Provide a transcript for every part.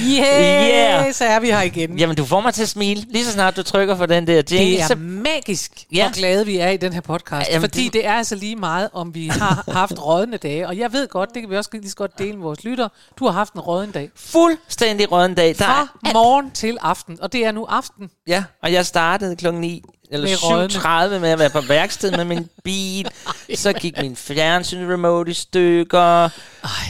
Yeah, Yeah. så er vi her igen. Jamen, du får mig til at smile, lige så snart du trykker på den der jingle. det er så magisk, Ja. hvor glade vi er i den her podcast. Jamen, fordi det- det er altså lige meget, om vi har haft rådne dage. Og jeg ved godt, det kan vi også lige så godt dele med vores lytter. Du har haft en rådden dag. fuldstændig råden dag. Der Fra er, morgen til aften. Og det er nu aften. ja, og jeg startede klokken 9 eller Med rådne. 7.30 med at være på værksted med min bil. Så gik min fjernsyn remote i stykker.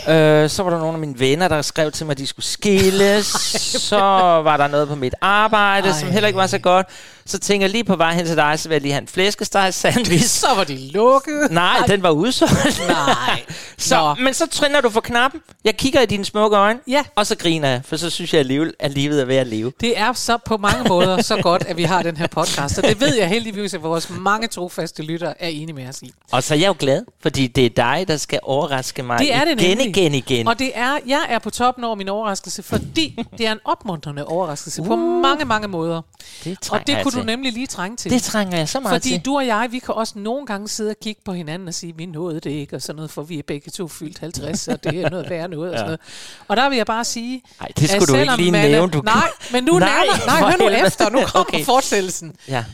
Øh, så var der nogle af mine venner, der skrev til mig, at de skulle skilles. så var der noget på mit arbejde, Ej. som heller ikke var så godt. Så tænker jeg lige på vej hen til dig, så vil jeg lige have en flæskesteg sandwich. Så var de lukket. Nej, den var udsolgt. Nej. Så, Nå. men så træner du for knappen. Jeg kigger i dine smukke øjne, Ja. og så griner jeg, for så synes jeg alligevel, at livet er ved at leve. Det er så på mange måder så godt, at vi har den her podcast. Og det ved jeg heldigvis, at vores mange trofaste lyttere er enige med os i. Og så er jeg jo glad, fordi det er dig, der skal overraske mig Det er det igen, nemlig. igen, igen. Og det er, jeg er på toppen over min overraskelse, fordi det er en opmuntrende overraskelse uh. på mange, mange måder. det Og det jeg kunne til. du nemlig lige trænge til. Det trænger jeg så meget fordi til. du og jeg, vi kan også nogle gange sidde og kigge på hinanden og sige, vi nåede det ikke, og sådan noget, for vi er begge to fyldt 50, og det er noget værre noget, og sådan noget. Og der vil jeg bare sige... Ej, det skulle at du ikke selvom lige man er- nævne. Du Nej, men nu Nej. Nej, hør nu efter, nu kommer Okay. fortsættelsen. Ja.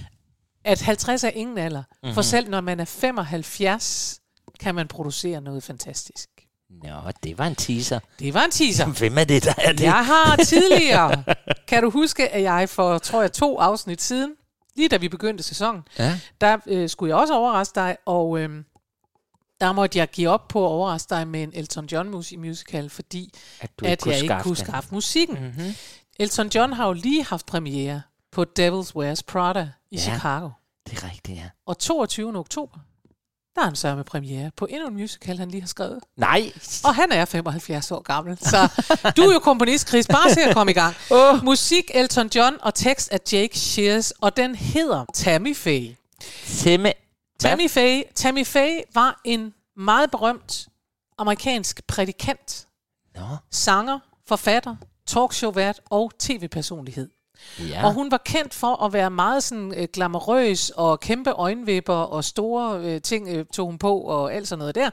At 50 er ingen alder. Mhm. Mm-hmm. For selv når man er 75, kan man producere noget fantastisk. Nå, det var en teaser. Det var en teaser. Hvem er det, der er det? Jeg har tidligere, kan du huske, at jeg for, tror jeg, to afsnit siden, lige da vi begyndte sæsonen, Ja. der øh, skulle jeg også overraske dig, og øh, der måtte jeg give op på at overraske dig med en Elton John mus- musical, fordi At du at jeg ikke kunne den. skaffe musikken. Mhm. Elton John har jo lige haft premiere på Devil's Wears Prada i Ja. Chicago. Det er rigtigt, ja. Og 22. oktober, der er han så med premiere på endnu en musical, han lige har skrevet. Nej. Og han er 75 år gammel, så du er jo komponist, Chris. Bare se at komme i gang. Åh. Musik Elton John og tekst af Jake Shears, og den hedder Tammy Faye. Temme. Tammy Faye, Tammy Faye var en meget berømt amerikansk prædikant, Nå. sanger, forfatter, talkshow-vært og tv-personlighed. Ja. Og hun var kendt for at være meget sådan øh, glamourøs og kæmpe øjenvipper og store øh, ting øh, tog hun på og alt sådan noget der.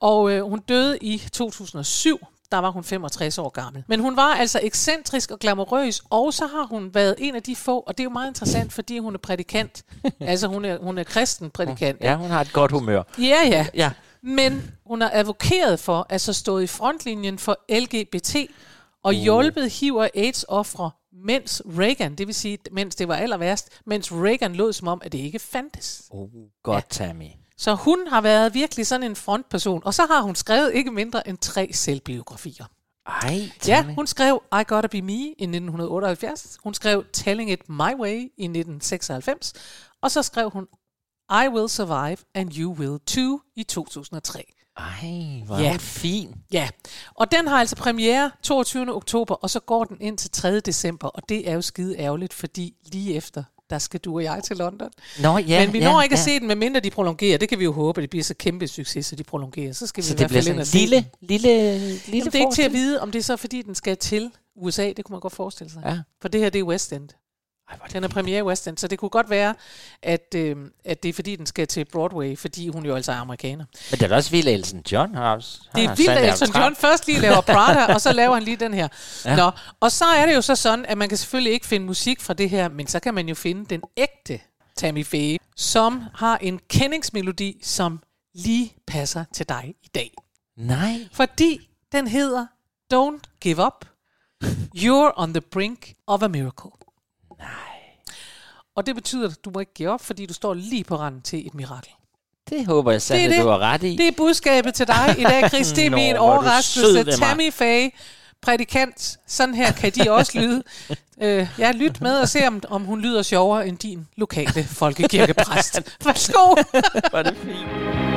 Og øh, hun døde i 2007. Der var hun 65 år gammel. Men hun var altså ekscentrisk og glamourøs, og så har hun været en af de få, og det er jo meget interessant, fordi hun er prædikant. altså hun er, hun er kristen prædikant. Ja, hun har et godt humør. ja. ja. Ja. Men hun har advokeret for, altså stået i frontlinjen for LGBT og Uh. hjulpet HIV og AIDS ofre, mens Reagan, det vil sige, mens det var aller værst, mens Reagan lod som om, at det ikke fandtes. Oh, godt, Tammy. Så hun har været virkelig sådan en frontperson, og så har hun skrevet ikke mindre end tre selvbiografier. Ej, Ja, Tammy. hun skrev I Gotta Be Me i 1978, hun skrev Telling It My Way i 1996, og så skrev hun I Will Survive and You Will Too i 2003. Ej, hvor Ja. fin. Ja, og den har altså premiere 22. oktober, og så går den ind til 3. december, og det er jo skide ærgerligt, fordi lige efter, der skal du og jeg til London. Nå, ja, Men vi ja, når ikke ja. at se den, medmindre de prolongerer. Det kan vi jo håbe, at det bliver så kæmpe succes, så de prolongerer. Så skal vi Så i det hvert bliver fald ind lille, lille, lille Jamen, det er ikke til at vide, om det er så, fordi den skal til USA. Det kunne man godt forestille sig. Ja. For det her, det er West End. Ej, Den er premiere i West End, så det kunne godt være, at, øh, at det er fordi, den skal til Broadway, fordi hun jo altså er amerikaner. Men det er også vildt, at Elton John har også. Det er vildt, at Elton trappe. John først lige laver Prada, og så laver han lige den her. Ja. Nå, og så er det jo så sådan, at man kan selvfølgelig ikke finde musik fra det her, men så kan man jo finde den ægte Tammy Faye, som har en kendingsmelodi, som lige passer til dig i dag. Nej. Fordi den hedder Don't Give Up. You're on the brink of a miracle. Og det betyder, at du må ikke give op, fordi du står lige på randen til et mirakel. Det håber jeg at du har ret i. Det er budskabet til dig i dag, er Nå, min er overraskelse. Tammy Faye, prædikant. Sådan her kan de også lyde. Uh, ja, lyt med og se, om, om hun lyder sjovere end din lokale folkekirkepræst. Værsgo. Er det fint.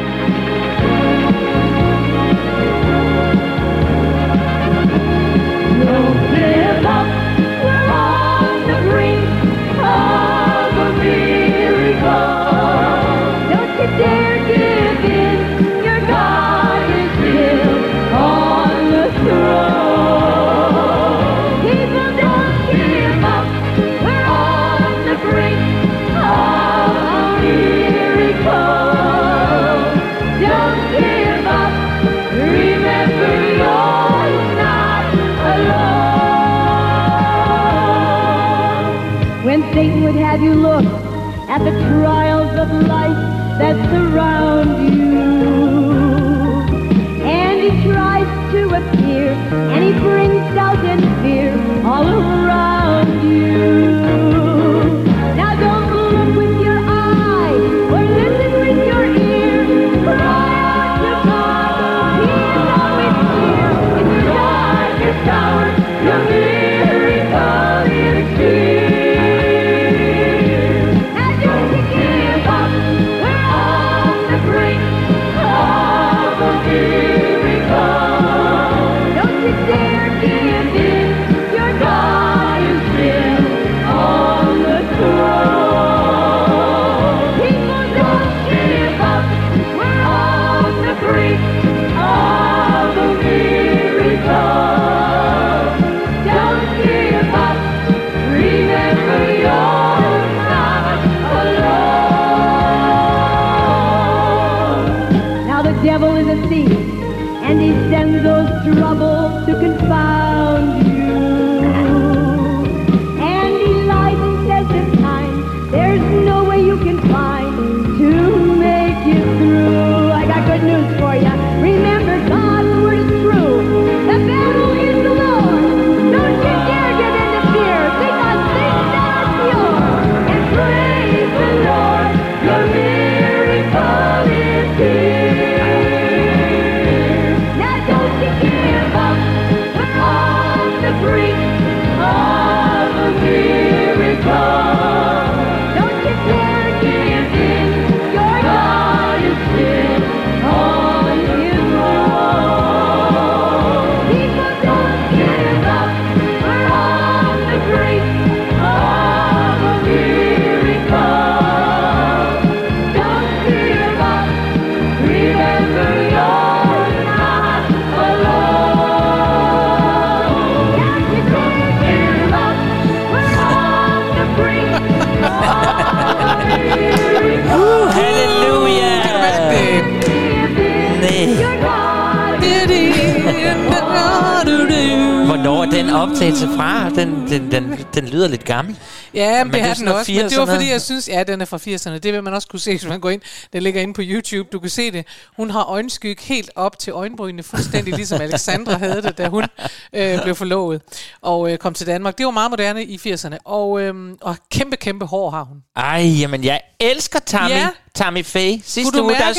Optagelse fra? Den, den, den, den lyder lidt gammel. Ja, men, det er den også. Men det var 80'erne. fordi, jeg synes, ja, den er fra 80'erne. Det vil man også kunne se, hvis man går ind. Den ligger inde på YouTube. Du kan se det. Hun har øjenskyg helt op til øjenbrynene, fuldstændig ligesom Alexandra havde det, da hun øh, blev forlovet og øh, kom til Danmark. Det var meget moderne i 80'erne. Og, øh, og kæmpe, kæmpe hår har hun. Ej, jamen jeg elsker Tammy. Ja. Tammy Faye. Sidste du uge, der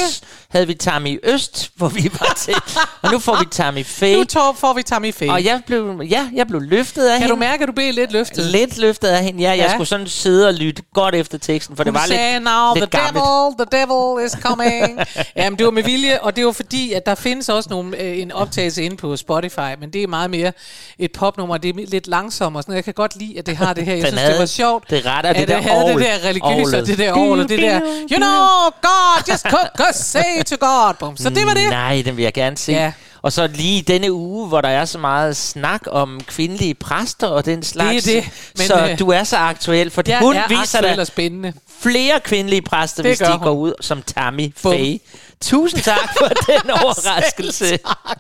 havde vi Tammy Øst, hvor vi var til. og nu får vi Tammy Faye. Nu tår, får vi Tammy Faye. Og jeg blev, ja, jeg blev løftet af Kan hende. du mærke, at du blev lidt løftet? Lidt løftet af hende. Ja, jeg Ja. Skulle sådan sidde og lytte godt efter teksten, for det Hun var sagde, lidt, now lidt the gammelt. devil, the devil is coming. Jamen, det var med vilje, og det var fordi, at der findes også nogle, øh, en optagelse inde på Spotify, men det er meget mere et popnummer, det er lidt langsommere og sådan. Jeg kan godt lide, at det har det her. Jeg synes, havde det var sjovt. det rette af at det der havde det der religiøse, og det der og det der, you know, God, just cook us, say to God. Bum. Så det var det. Nej, den vil jeg gerne se. Ja. Og så lige i denne uge, hvor der er så meget snak om kvindelige præster og den slags. det, men, så øh, du er så aktuel, for Jeg hun er viser dig spændende. flere kvindelige præster, Det hvis de hun. går ud som Tammy Bum. Faye. Tusind tak for den overraskelse. Tak.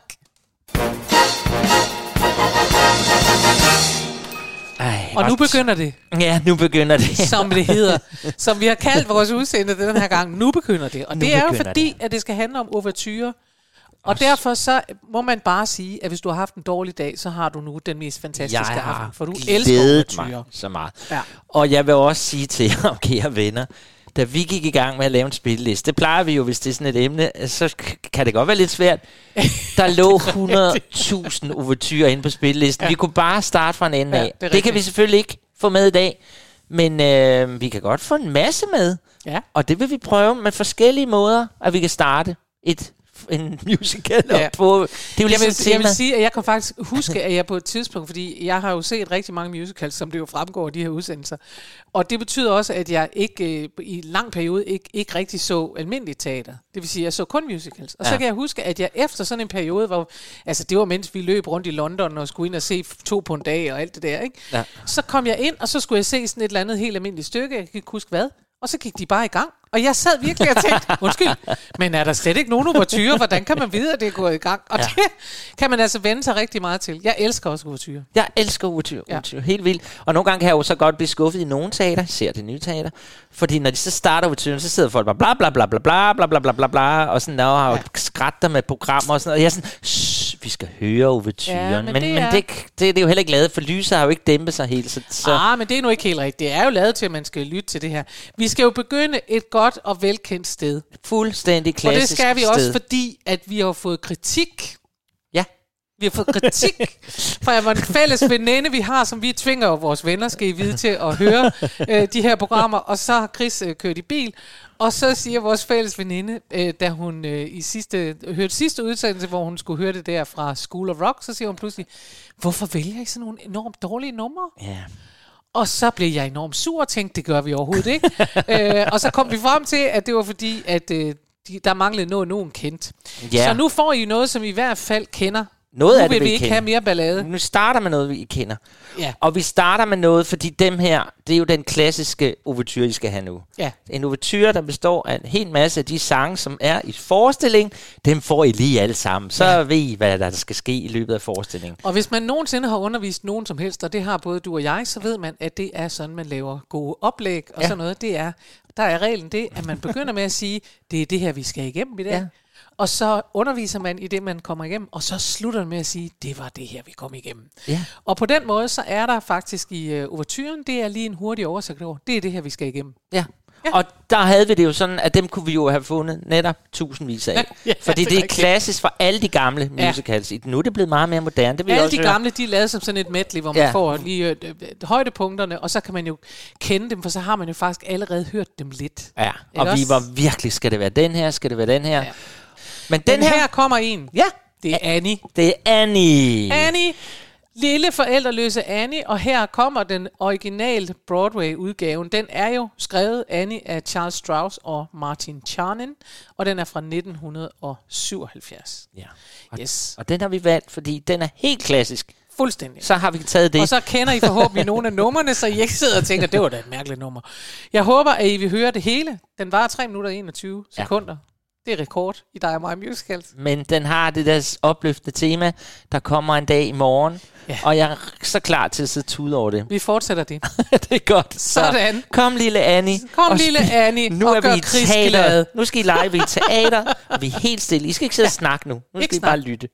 Ej, Og nu begynder det, Ja, nu begynder det. som det hedder, som vi har kaldt vores udsendte den her gang. Nu begynder det. Og Nu det er jo fordi, at det skal handle om overture. Og derfor så må man bare sige, at hvis du har haft en dårlig dag, så har du nu den mest fantastiske jeg aften, for du elsker mig så meget. Ja. Og jeg vil også sige til jer, kære venner, da vi gik i gang med at lave en spilleliste, det plejer vi jo, hvis det er sådan et emne, så kan det godt være lidt svært. Der lå 100.000 overtyrer inde på spillelisten. Ja. Vi kunne bare starte fra en ende Ja, af. det Det, kan vi selvfølgelig ikke få med i dag, men øh, vi kan godt få en masse med. Ja. Og det vil vi prøve med forskellige måder, at vi kan starte et en musical Ja. på. Det er jo Jeg ligesom vil, jeg vil tema. sige, at jeg kan faktisk huske, at jeg på et tidspunkt, fordi jeg har jo set rigtig mange musicals, som det jo fremgår af de her udsendelser, og det betyder også, at jeg ikke øh, i en lang periode ikke, ikke rigtig så almindeligt teater. Det vil sige, at jeg så kun musicals. Og ja. så kan jeg huske, at jeg efter sådan en periode, hvor, altså det var mens vi løb rundt i London og skulle ind og se to på en dag og alt det der, ikke? Ja. Så kom jeg ind, og så skulle jeg se sådan et eller andet helt almindeligt stykke, jeg kan ikke huske hvad, Og så gik de bare i gang. Og jeg sad virkelig og tænkte, undskyld, men er der slet ikke nogen overture? Hvordan kan man vide, at det er gået i gang? Og ja. det kan man altså vende sig rigtig meget til. Jeg elsker også overture. Jeg elsker Ouverture, Ja. Helt vildt. Og nogle gange kan jeg jo så godt blive skuffet i nogle teater, ser det nye teater. Fordi når de så starter Ouverturen, så sidder folk bare bla bla bla bla bla bla bla bla bla bla og sådan, og har jo skrætter med programmer og sådan noget. Og jeg er sådan, "Shh, vi skal høre Ouverturen. Ja, men men, det men er- det, det, det, er jo heller ikke lavet, for lyset har jo ikke dæmpet sig helt. Så, så Ah, men det er nu ikke helt rigtigt. Det er jo lavet til, at man skal lytte til det her. Vi skal jo begynde et godt og velkendt sted. fuldstændig Og klassisk det skal vi sted. også, fordi at vi har fået kritik. Ja. Vi har fået kritik fra en fælles veninde, vi har, som vi tvinger vores venner, skal I vide, til at høre øh, de her programmer. Og så har Chris øh, kørt i bil, og så siger vores fælles veninde, øh, da hun øh, i sidste, hørte sidste udsendelse, hvor hun skulle høre det der fra School of Rock, så siger hun pludselig, hvorfor vælger I sådan nogle enormt dårlige numre? Ja. Og så blev jeg enormt sur og tænkte, det gør vi overhovedet ikke. øh, og så kom vi frem til, at det var fordi, at øh, de, der manglede noget, nogen kendt. Ja. Så nu får I noget, som I i hvert fald kender. Noget nu af det vil vi vil I ikke have mere ballade. Nu starter med noget, vi kender. Ja. Og vi starter med noget, fordi dem her, det er jo den klassiske ouverture, I skal have nu. Ja. En ouverture, der består af en hel masse af de sange, som er i forestilling. Dem får I lige alle sammen. Så ja. ved I, hvad der skal ske i løbet af forestillingen. Og hvis man nogensinde har undervist nogen som helst, og det har både du og jeg, så ved man, at det er sådan, man laver gode oplæg og ja. sådan noget. Det er, der er reglen det, at man begynder med at sige, det er det her, vi skal igennem i dag. Ja. Ja. Og så underviser man i det, man kommer igennem, og så slutter man med at sige, det var det her, vi kom igennem. Ja. Og på den måde, så er der faktisk i uh, overturen, det er lige en hurtig oversigt over, det er det her, vi skal igennem. Ja. Ja. Og der havde vi det jo sådan, at dem kunne vi jo have fundet netop tusindvis af. Ja, ja, fordi det er klassisk for alle de gamle Ja. musicals. Nu er det blevet meget mere moderne. Det vil Alle også de høre. gamle, de er lavet som sådan et medley, hvor man Ja. ja. får lige øh, øh, højdepunkterne, og så kan man jo kende dem, for så har man jo faktisk allerede hørt dem lidt. Ja, og Ikke vi også? var virkelig, skal det være den her, skal det være den her. Ja. Men Den den her, her, kommer en. ja, Det er Annie. det er Annie. Annie, lille forældreløse Annie, og her kommer den originale Broadway-udgaven. Den er jo skrevet, Annie, af Charles Strauss og Martin Charnin, og den er fra 1977. Ja. Og, Yes, og den har vi valgt, fordi den er helt klassisk. fuldstændig. Så har vi taget det. Og så kender I forhåbentlig nogle af numrene, så I ikke sidder og tænker, det var da et mærkeligt nummer. Jeg håber, at I vil høre det hele. Den var 3 minutter og 21 Ja. Det er rekord i dig og mig musicals. Men den har det der opløftende tema, der kommer en dag i morgen. Ja. Og jeg er så klar til at sidde tude over det. Vi fortsætter det. det er godt. Sådan. Kom lille Annie. Kom og lille Annie, Nu og er gør vi i teater. Nu skal I lege, vi i teater, og vi er helt stille. I skal ikke sidde og snakke nu. Nu Ikke skal I snak. bare lytte.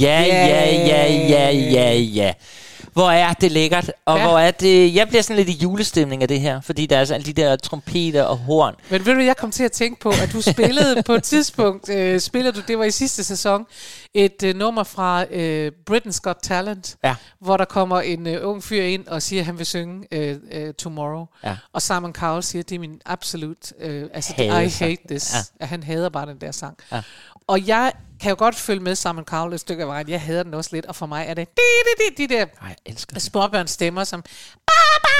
Ja, ja, ja, ja, ja, ja. Hvor er det lækkert, og Ja. hvor er det... Jeg bliver sådan lidt i julestemning af det her, fordi der er altså alle de der trompeter og horn. Men ved du, jeg kom til at tænke på, at du spillede på et tidspunkt, øh, spillede du, det var i sidste sæson, et øh, nummer fra øh, Britain's Got Talent, Ja. hvor der kommer en øh, ung fyr ind og siger, at han vil synge øh, øh, Tomorrow. Ja. Og Simon Cowell siger, at det er min absolut, øh, altså Hader I hate this. Ja. Ja. At han hader bare den der sang. Ja. Og jeg kan jo godt følge med Simon Cowell et stykke af vejen. Jeg hader den også lidt, og for mig er det de, de, de, de der Ej, småbørns stemmer, som Baba!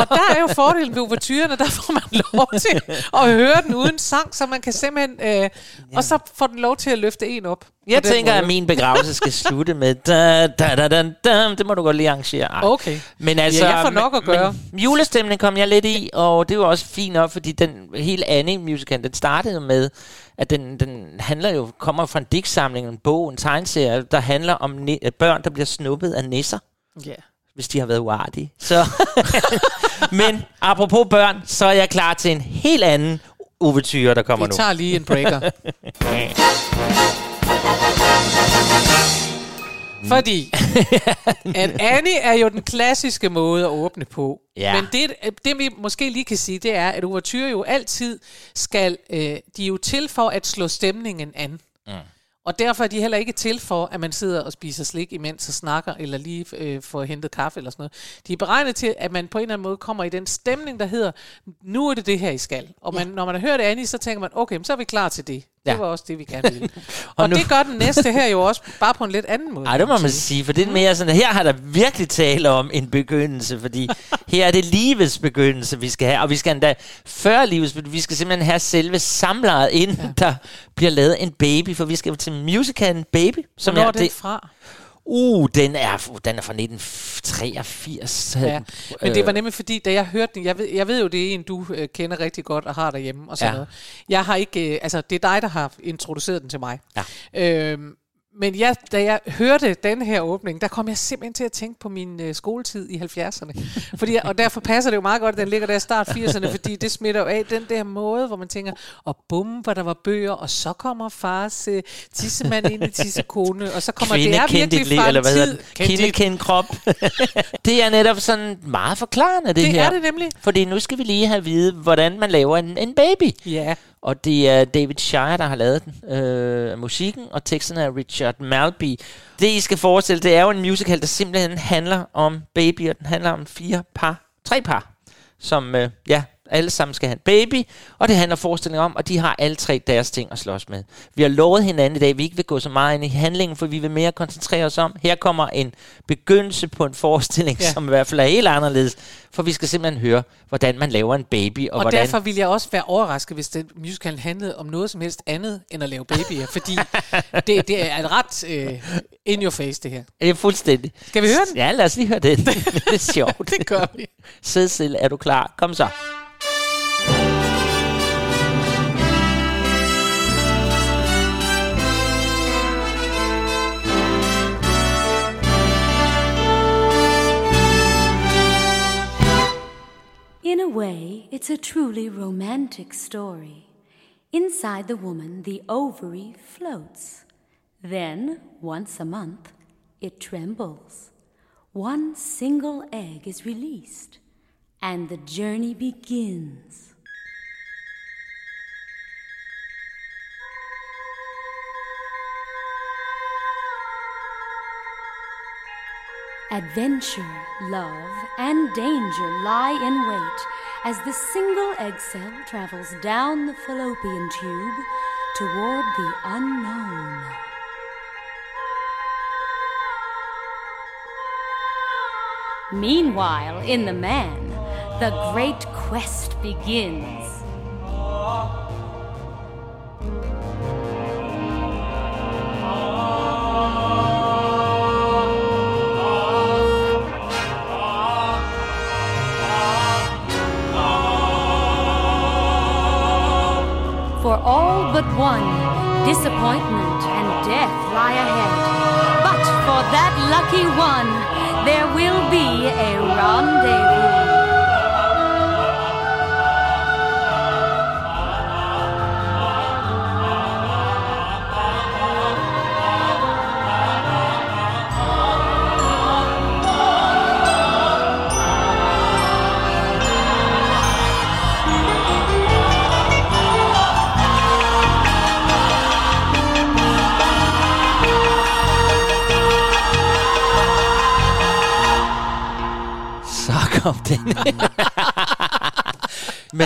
og der er jo fordelen ved ouverturerne, der får man lov til at høre den uden sang, så man kan simpelthen... Øh, og så får den lov til at løfte en op. Jeg tænker, måde. at min begravelse skal slutte med da, da, da, da, da. Det må du godt lige arrangere. Ej. Okay. Men altså, Ja, jeg får nok at gøre. Men, julestemning kom jeg lidt i, og det var også fint op, fordi den helt Annie musical, den startede med, at den, den handler jo, kommer fra en digtsamling, en bog, en tegneserie, der handler om ni- børn, der bliver snuppet af nisser Ja. hvis de har været uartige. Så. Men apropos børn, så er jeg klar til en helt anden ouverture, der kommer Vi nu. tager lige en breaker. Fordi at Annie er jo den klassiske måde at åbne på. Ja. Men det, det, vi måske lige kan sige, det er, at ouverture jo altid skal... Øh, de er jo til for at slå stemningen an. Mm. Og derfor er de heller ikke til for, at man sidder og spiser slik imens og snakker, eller lige øh, får hentet kaffe eller sådan noget. De er beregnet til, at man på en eller anden måde kommer i den stemning, der hedder, nu er det det her, I skal. Og man, når man har hørt Annie, så tænker man, okay, så er vi klar til det. Det Ja. var også det, vi gerne ville. og Og nu- det gør den næste her jo også, bare på en lidt anden måde. Ej, det må man sige. for det er mere sådan, her har der virkelig tale om en begyndelse, fordi her er det livets begyndelse, vi skal have, og vi skal endda før livets begyndelse, vi skal simpelthen have selve samlejet, inden ja. der bliver lavet en baby, for vi skal til musicalen Baby, som Hvornår er det, fra? Uh, den er, den er fra 1983. Ja. Men det Øh. var nemlig fordi, da jeg hørte den, jeg ved, jeg ved jo, det er en, du øh, kender rigtig godt og har derhjemme og sådan Ja. noget. Jeg har ikke, øh, altså det er dig, der har introduceret den til mig. Ja. Øhm, men jeg, da jeg hørte den her åbning, der kom jeg simpelthen til at tænke på min øh, skoletid i 70'erne. Fordi, og derfor passer det jo meget godt, at den ligger der i start 80'erne, fordi det smitter jo af den der måde, hvor man tænker, og bum, hvor der var bøger, og så kommer fars øh, tissemand ind i tissekone, og så kommer det er Kvinde, virkelig liv, eller hvad hedder det? Kvinde, kend krop. det er netop sådan meget forklarende, det, Det her. er det nemlig. Fordi nu skal vi lige have at vide, hvordan man laver en, en baby. Ja. Og det er David Shire, der har lavet den, øh, musikken, og teksten er Richard Malby. Det, I skal forestille, det er jo en musical, der simpelthen handler om babyer. Den handler om fire par, tre par, som øh, ja, alle sammen skal have en baby, og det handler forestillingen om, og de har alle tre deres ting at slås med. Vi har lovet hinanden i dag, at vi ikke vil gå så meget ind i handlingen, for vi vil mere koncentrere os om, her kommer en begyndelse på en forestilling, Ja. som i hvert fald er helt anderledes, for vi skal simpelthen høre, hvordan man laver en baby, og, Og hvordan... derfor ville jeg også være overrasket, hvis den musical handlede om noget som helst andet, end at lave babyer. fordi det, det er et ret øh, in your face, det her. Det er fuldstændig. Skal vi høre den? Ja, lad os lige høre den. det er sjovt. Det gør vi. Sid er du klar? Kom så. In a way, it's a truly romantic story. Inside the woman, the ovary floats. Then, once a month, it trembles. One single egg is released, and the journey begins. Adventure, love, and danger lie in wait as the single egg cell travels down the fallopian tube toward the unknown. Meanwhile, in the man, the great quest begins.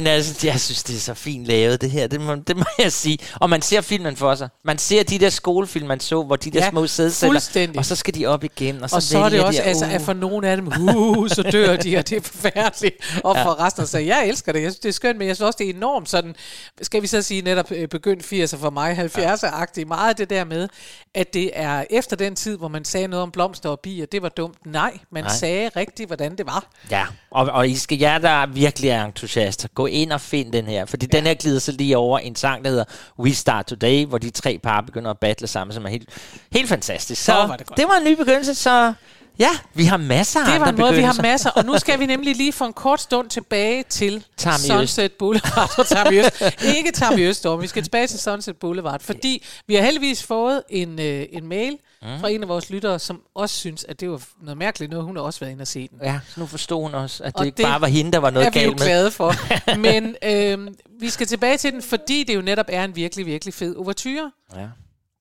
Men altså, jeg synes, det er så fint lavet, det her. Det må, det må jeg sige. Og man ser filmen for sig. Man ser de der skolefilm, man så, hvor de der Ja, små sædceller, og så skal de op igen, og så, Og så er det også, de, altså, uh, at for nogle af dem, uh, så dør de, og det er forfærdeligt. Og for resten af sig, jeg elsker det. Jeg synes, det er skønt, men jeg synes også, det er enormt sådan, skal vi så sige netop øh, begyndt 80'er for mig, 70'er-agtigt. Meget det der med, at det er efter den tid, hvor man sagde noget om blomster og bier, det var dumt. Nej, man Nej. Nej. sagde rigtigt, hvordan det var. Ja, og, og I skal jer, der virkelig er entusiaster, gå ind og find den her. Fordi ja. den her glider så lige over en sang, der hedder We Start Today, hvor de tre par begynder at battle sammen, som er helt, helt fantastisk. Så hvor er det godt. det var en ny begyndelse, så ja, vi har masser af Det var andre måde, vi har begyndelser. masser. Og nu skal vi nemlig lige for en kort stund tilbage til Tammy Sunset Boulevard. Og Tammy Øst. Ikke Tammy Østorm. Vi skal tilbage til Sunset Boulevard. Fordi vi har heldigvis fået en, øh, en mail Mm. fra en af vores lyttere, som også synes, at det var noget mærkeligt noget. Hun har også været inde og se den. Ja, så nu forstod hun også, at det Og ikke det bare var hende, der var noget er vi jo galt med. glade for. Men øh, vi skal tilbage til den, fordi det jo netop er en virkelig, virkelig fed overture. Ja,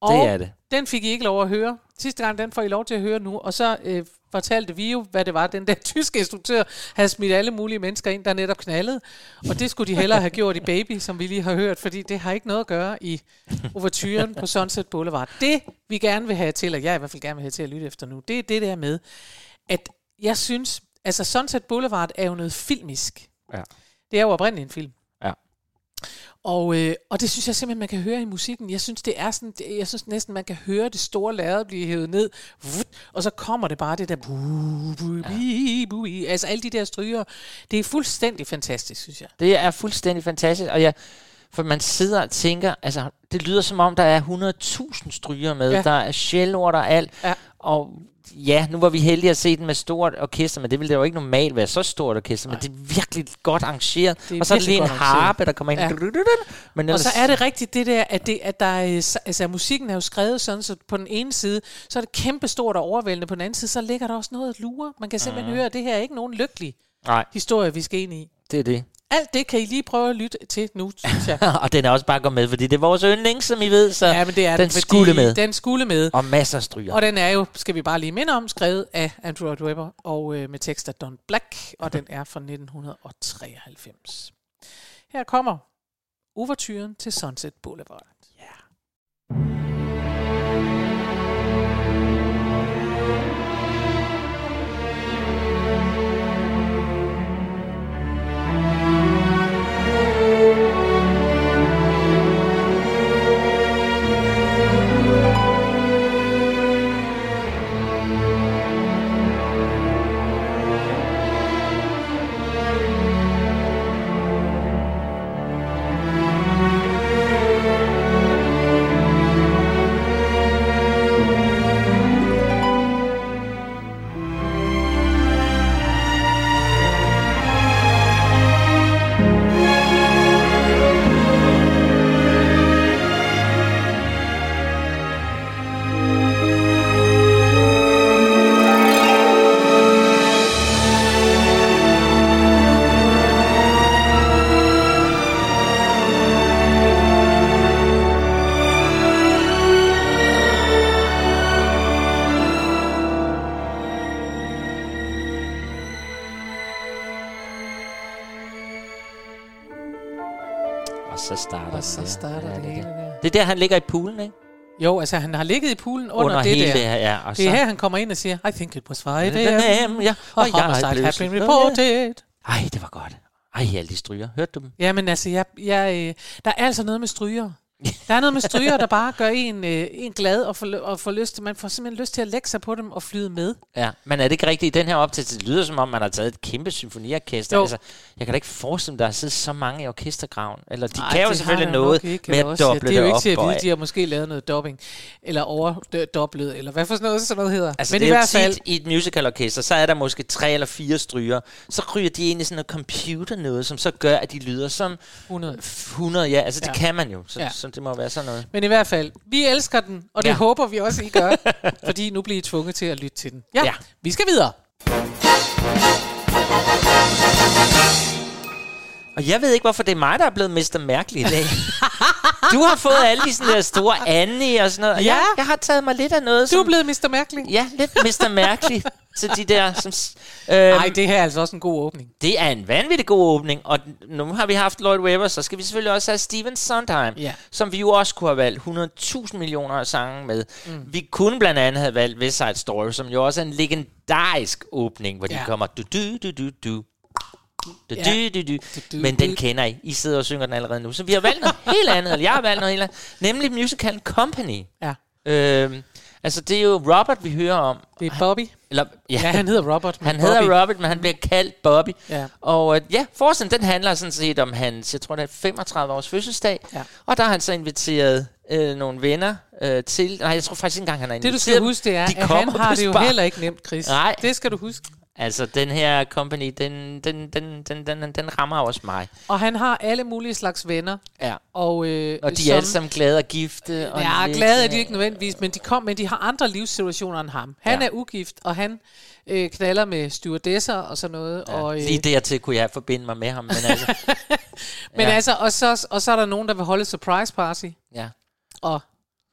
Og det er det. den fik I ikke lov at høre. Sidste gang, den får I lov til at høre nu. Og så øh, fortalte vi jo, hvad det var, den der tyske instruktør havde smidt alle mulige mennesker ind, der netop knaldede. Og det skulle de hellere have gjort i Baby, som vi lige har hørt, fordi det har ikke noget at gøre i overturen på Sunset Boulevard. Det, vi gerne vil have til, og jeg i hvert fald gerne vil have til at lytte efter nu, det er det der med, at jeg synes, altså Sunset Boulevard er jo noget filmisk. Ja. Det er jo oprindeligt en film. Og, øh, og det synes jeg simpelthen, man kan høre i musikken. Jeg synes, det er sådan, det, jeg synes næsten, man kan høre det store lærred blive hævet ned, vut, og så kommer det bare det der, bu, bu, bi, bu, i, altså alle de der stryger. Det er fuldstændig fantastisk, synes jeg. Det er fuldstændig fantastisk, og jeg, for man sidder og tænker, altså, det lyder som om, der er 100.000 stryger med. Ja. der er sjælord og alt, Ja. og ja, nu var vi heldige at se den med stort orkester, men det ville det jo ikke normalt være så stort orkester, men det er virkelig godt arrangeret, Det og så er det lige en harpe, der kommer ind, Ja. men Og ellers, så er det rigtigt det der, at, det, at der er, altså, musikken er jo skrevet sådan, så på den ene side, så er det kæmpe stort og overvældende, på den anden side, så ligger der også noget at lure. Man kan simpelthen høre, at det her er ikke nogen lykkelig nej, historie, vi skal ind i. det er det. Alt det kan I lige prøve at lytte til nu, synes jeg. og den er også bare gået med, fordi det er vores yndling, som I ved, så Ja, men det er den fordi skulle med, Den skulle med. og masser af stryger. Og den er jo, skal vi bare lige minde om, skrevet af Andrew Lloyd Webber og øh, med tekst af Don Black, og den er fra 1993. Her kommer overturen til Sunset Boulevard. Og der. Er han ligger i poolen, ikke? Jo, altså han har ligget i poolen under, Under det hele der. det her, ja. Og Det er så, her, han kommer ind og siger, I think it was 5 Ja, Og og jeg så- been reported. Ej, det var godt. Ej, alle de stryger. Hørte du dem? Jamen altså, jeg, jeg, øh, der er altså noget med stryger. Der er noget med stryger, der bare gør en, øh, en glad og får, og får lyst til, man får simpelthen lyst til at lægge sig på dem og flyde med. Ja, men er det ikke rigtigt i den her optagelse? Det lyder som om, man har taget et kæmpe symfoniorkester. Jo. Altså, jeg kan da ikke forestille mig, der har siddet så mange i orkestergraven. Eller de Ej, kan jo det selvfølgelig noget ikke, med at også, ja, doble Det er jo det ikke til at vide, de har måske lavet noget dubbing, eller overdoblet, eller hvad for sådan noget, sådan noget hedder. Altså, Men det i er hvert fald, i et musicalorkester, så er der måske tre eller fire stryger. Så ryger de ind i sådan noget computer noget, som så gør, at de lyder som 100. 100. Ja, altså det Ja. kan man jo. Så, Ja. Så det må være sådan noget. Men i hvert fald, vi elsker den, og det Ja. håber vi også, I gør, fordi nu bliver I tvunget til at lytte til den. Ja, Ja. vi skal videre. Og jeg ved ikke, hvorfor det er mig, der er blevet Mr. Mærkelig i dag. du har fået alle de sådan der store Annie og sådan noget. Og Ja. jeg, jeg har taget mig lidt af noget, Du som... er blevet Mr. Mærkelig. Ja, lidt Mr. Mærkelig til de der... Som, s- øhm, Nej, det her er altså også en god åbning. Det er en vanvittig god åbning, og nu har vi haft Lloyd Webber, så skal vi selvfølgelig også have Steven Sondheim, Ja. som vi jo også kunne have valgt 100.000 millioner af sange med. Mm. Vi kunne blandt andet have valgt West Side Story, som jo også er en legendarisk åbning, hvor de Ja. kommer du du du du du. Du, Ja. du, du, du. du, Men den kender I. I sidder og synger den allerede nu. Så vi har valgt noget helt andet, eller jeg har valgt noget helt andet, nemlig musicalen Company. Ja. Øhm, altså, det er jo Robert, vi hører om. Det er Bobby. Eller, Ja, han hedder Robert. men han Bobby. hedder Robert, men han bliver kaldt Bobby. Ja. Og øh, ja, forestillingen den handler sådan set om hans, jeg tror det er 35 års fødselsdag. Ja. Og der har han så inviteret øh, nogle venner øh, til. Nej, jeg tror faktisk ikke engang, han har Det inviteret du skal huske, det er, De at han har det jo heller ikke nemt, Chris. Nej. Det skal du huske. Altså, den her company, den, den, den, den, den, den rammer også mig. Og han har alle mulige slags venner. Ja. Og, øh, Og de som, er alle sammen glade og gifte. Og Ja, lidt, glade er de øh, ikke nødvendigvis, men de, kom, men de har andre livssituationer end ham. Han Ja. er ugift, og han øh, knaller med stewardesser og sådan noget. Ja, og, øh, Lige dertil kunne jeg forbinde mig med ham. Men altså, men ja. altså, og så, og så er der nogen, der vil holde surprise party. ja. Og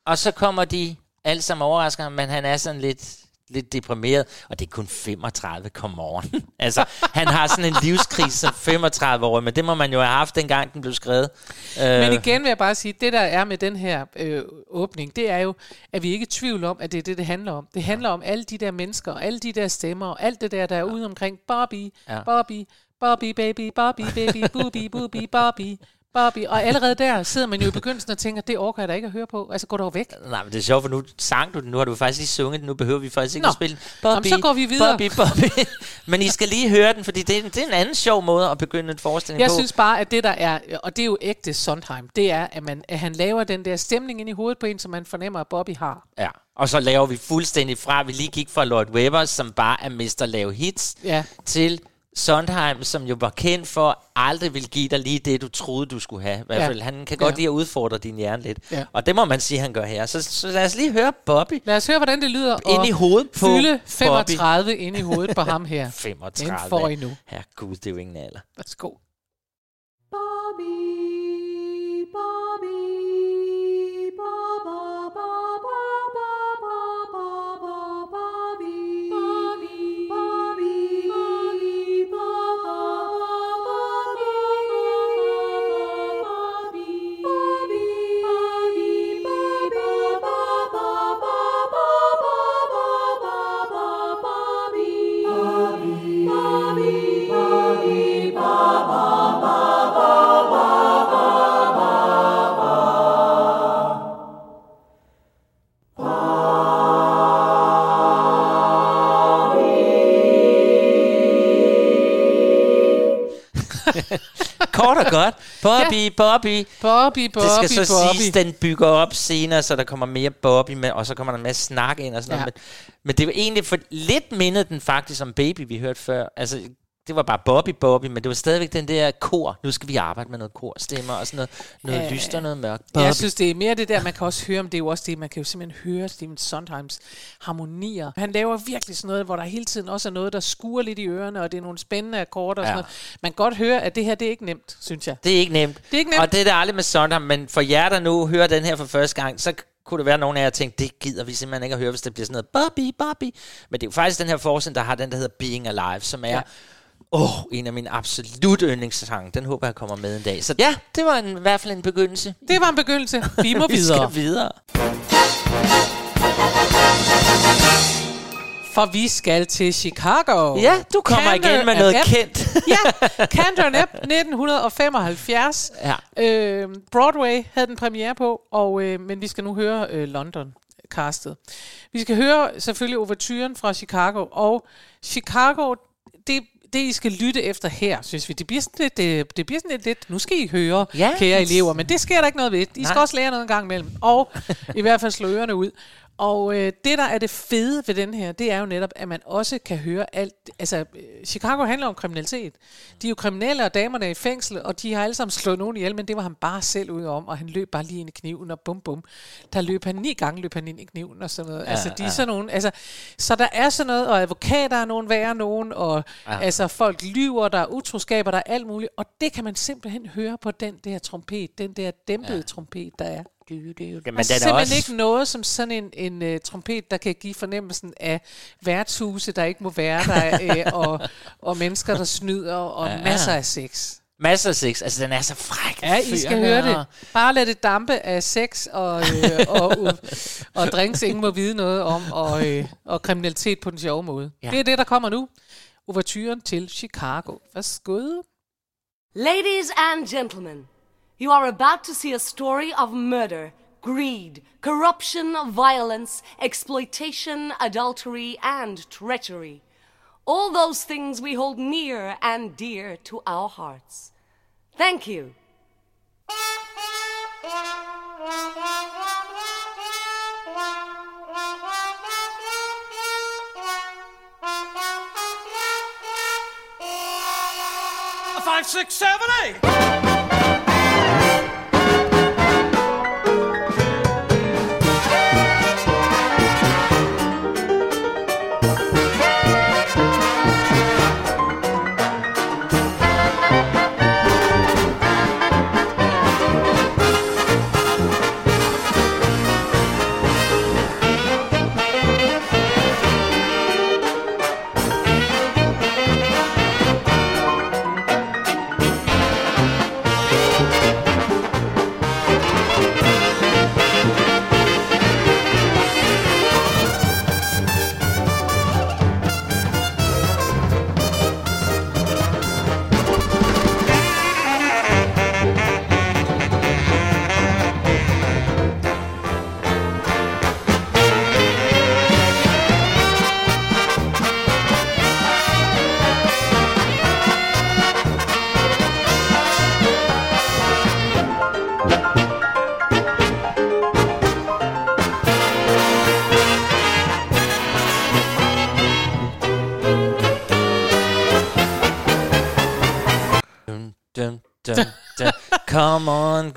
Og så kommer de alle sammen overrasker ham, men han er sådan lidt, lidt deprimeret. Og det er kun 35, come on. altså, han har sådan en livskrise som 35 år, men det må man jo have haft, dengang den blev skrevet. Men Øh, igen vil jeg bare sige, det der er med den her øh, åbning, det er jo, at vi ikke er i tvivl om, at det er det, det handler om. Det handler om alle de der mennesker, og alle de der stemmer, og alt det der, der er ude omkring Bobby, Ja. Bobby, Bobby, baby, Bobby, baby, Booby, Booby, Bobby, Bobby. Og allerede der sidder man jo i begyndelsen og tænker, det orker jeg da ikke at høre på. Altså, gå dog væk. Nej, men det er sjovt, for nu sang du den. Nu har du faktisk lige sunget den. Nu behøver vi faktisk ikke Nå. at spille den. Jamen, så går vi videre. Bobby, Bobby. men I skal lige høre den, fordi det er, det er en anden sjov måde at begynde en forestilling Jeg på. synes bare, at det der er, og det er jo ægte Sondheim, det er, at, man, at han laver den der stemning ind i hovedet på en, som man fornemmer, at Bobby har. Ja. Og så laver vi fuldstændig fra, vi lige gik fra Lloyd Webber, som bare er mester lave hits, Ja. til Sondheim, som jo var kendt for aldrig vil give dig lige det, du troede, du skulle have. I hvert Ja. fald, han kan godt Ja. lide at udfordre din hjerne lidt. Ja. Og det må man sige, han gør her. Så, så lad os lige høre Bobby Lad os høre, hvordan det lyder ind at i hovedet på fylde Bobby. 35 ind i hovedet på ham her. 35. Den får I nu. Herre Gud, det er jo ingen alder. Værsgo. Bobby, Bobby, Bobby, Bobby. Bobby, Bobby, det skal så Bobby. siges, den bygger op senere, så der kommer mere Bobby med, og så kommer der en masse snak ind og sådan Ja. noget. Men, men det var egentlig for lidt mindede den faktisk om Baby, vi hørte før. Altså, det var bare Bobby, Bobby, men det var stadigvæk den der kor. Nu skal vi arbejde med noget korstemmer og sådan noget. Noget Øh, lyst og noget mørkt. Bobby. Jeg synes, det er mere det der, man kan også høre, men det er jo også det, man kan jo simpelthen høre Steven Sondheims harmonier. Han laver virkelig sådan noget, hvor der hele tiden også er noget, der skuer lidt i ørerne, og det er nogle spændende akkorder og sådan Ja. noget. Man kan godt høre, at det her, det er ikke nemt, synes jeg. Det er ikke nemt. Det er ikke nemt. Og det er det aldrig med Sondheim, men for jer, der nu hører den her for første gang, så kunne det være, at nogle af jer tænkte, det gider vi simpelthen ikke at høre, hvis det bliver sådan noget Bobby, Bobby. Men det er jo faktisk den her forestilling, der har den, der hedder Being Alive, som er Ja. Åh, en af mine absolut yndlingssange. Den håber jeg kommer med en dag. Så ja, det var en, i hvert fald en begyndelse. Det var en begyndelse. Vi må vi videre. skal videre. For vi skal til Chicago. Ja, du kommer Kander igen med noget Ebb. kendt. ja, Cantor and Ebb 1975. Ja. Øh, Broadway havde den premiere på, og, øh, men vi skal nu høre øh, London castet. Vi skal høre selvfølgelig overturen fra Chicago, og Chicago, det, I skal lytte efter her, synes vi, det bliver sådan lidt, det, det bliver sådan lidt, lidt nu skal I høre, Ja. kære elever, men det sker der ikke noget ved. I skal Nej. også lære noget en gang imellem, og i hvert fald slå ørerne ud. Og øh, det, der er det fede ved den her, det er jo netop, at man også kan høre alt. Altså, øh, Chicago handler om kriminalitet. De er jo kriminelle, og damerne er i fængsel, og de har alle sammen slået nogen ihjel, men det var han bare selv ud om, og han løb bare lige ind i kniven, og bum bum. Der løb han ni gange, løb han ind i kniven og sådan noget. Ja, altså, de er sådan nogen, altså, så der er sådan noget, og advokater er nogen værre nogen, og ja. altså, folk lyver, der er utroskaber, der er alt muligt, og det kan man simpelthen høre på den der trompet, den der dæmpede ja. trompet, der er. Jamen, der er den er simpelthen også... ikke noget som sådan en, en uh, trompet, der kan give fornemmelsen af værtshuse, der ikke må være der, uh, og, og mennesker, der snyder, og ja. masser af sex. Masser af sex. Altså, den er så fræk. Ja, I skal høre det. Bare lad det dampe af sex og, øh, og, og, og drinks, ingen må vide noget om, og, øh, og kriminalitet på den sjove måde. Ja. Det er det, der kommer nu. Overturen til Chicago. Værsgo. Ladies and gentlemen, you are about to see a story of murder, greed, corruption, violence, exploitation, adultery, and treachery. All those things we hold near and dear to our hearts. Thank you. Five, six, seven, eight.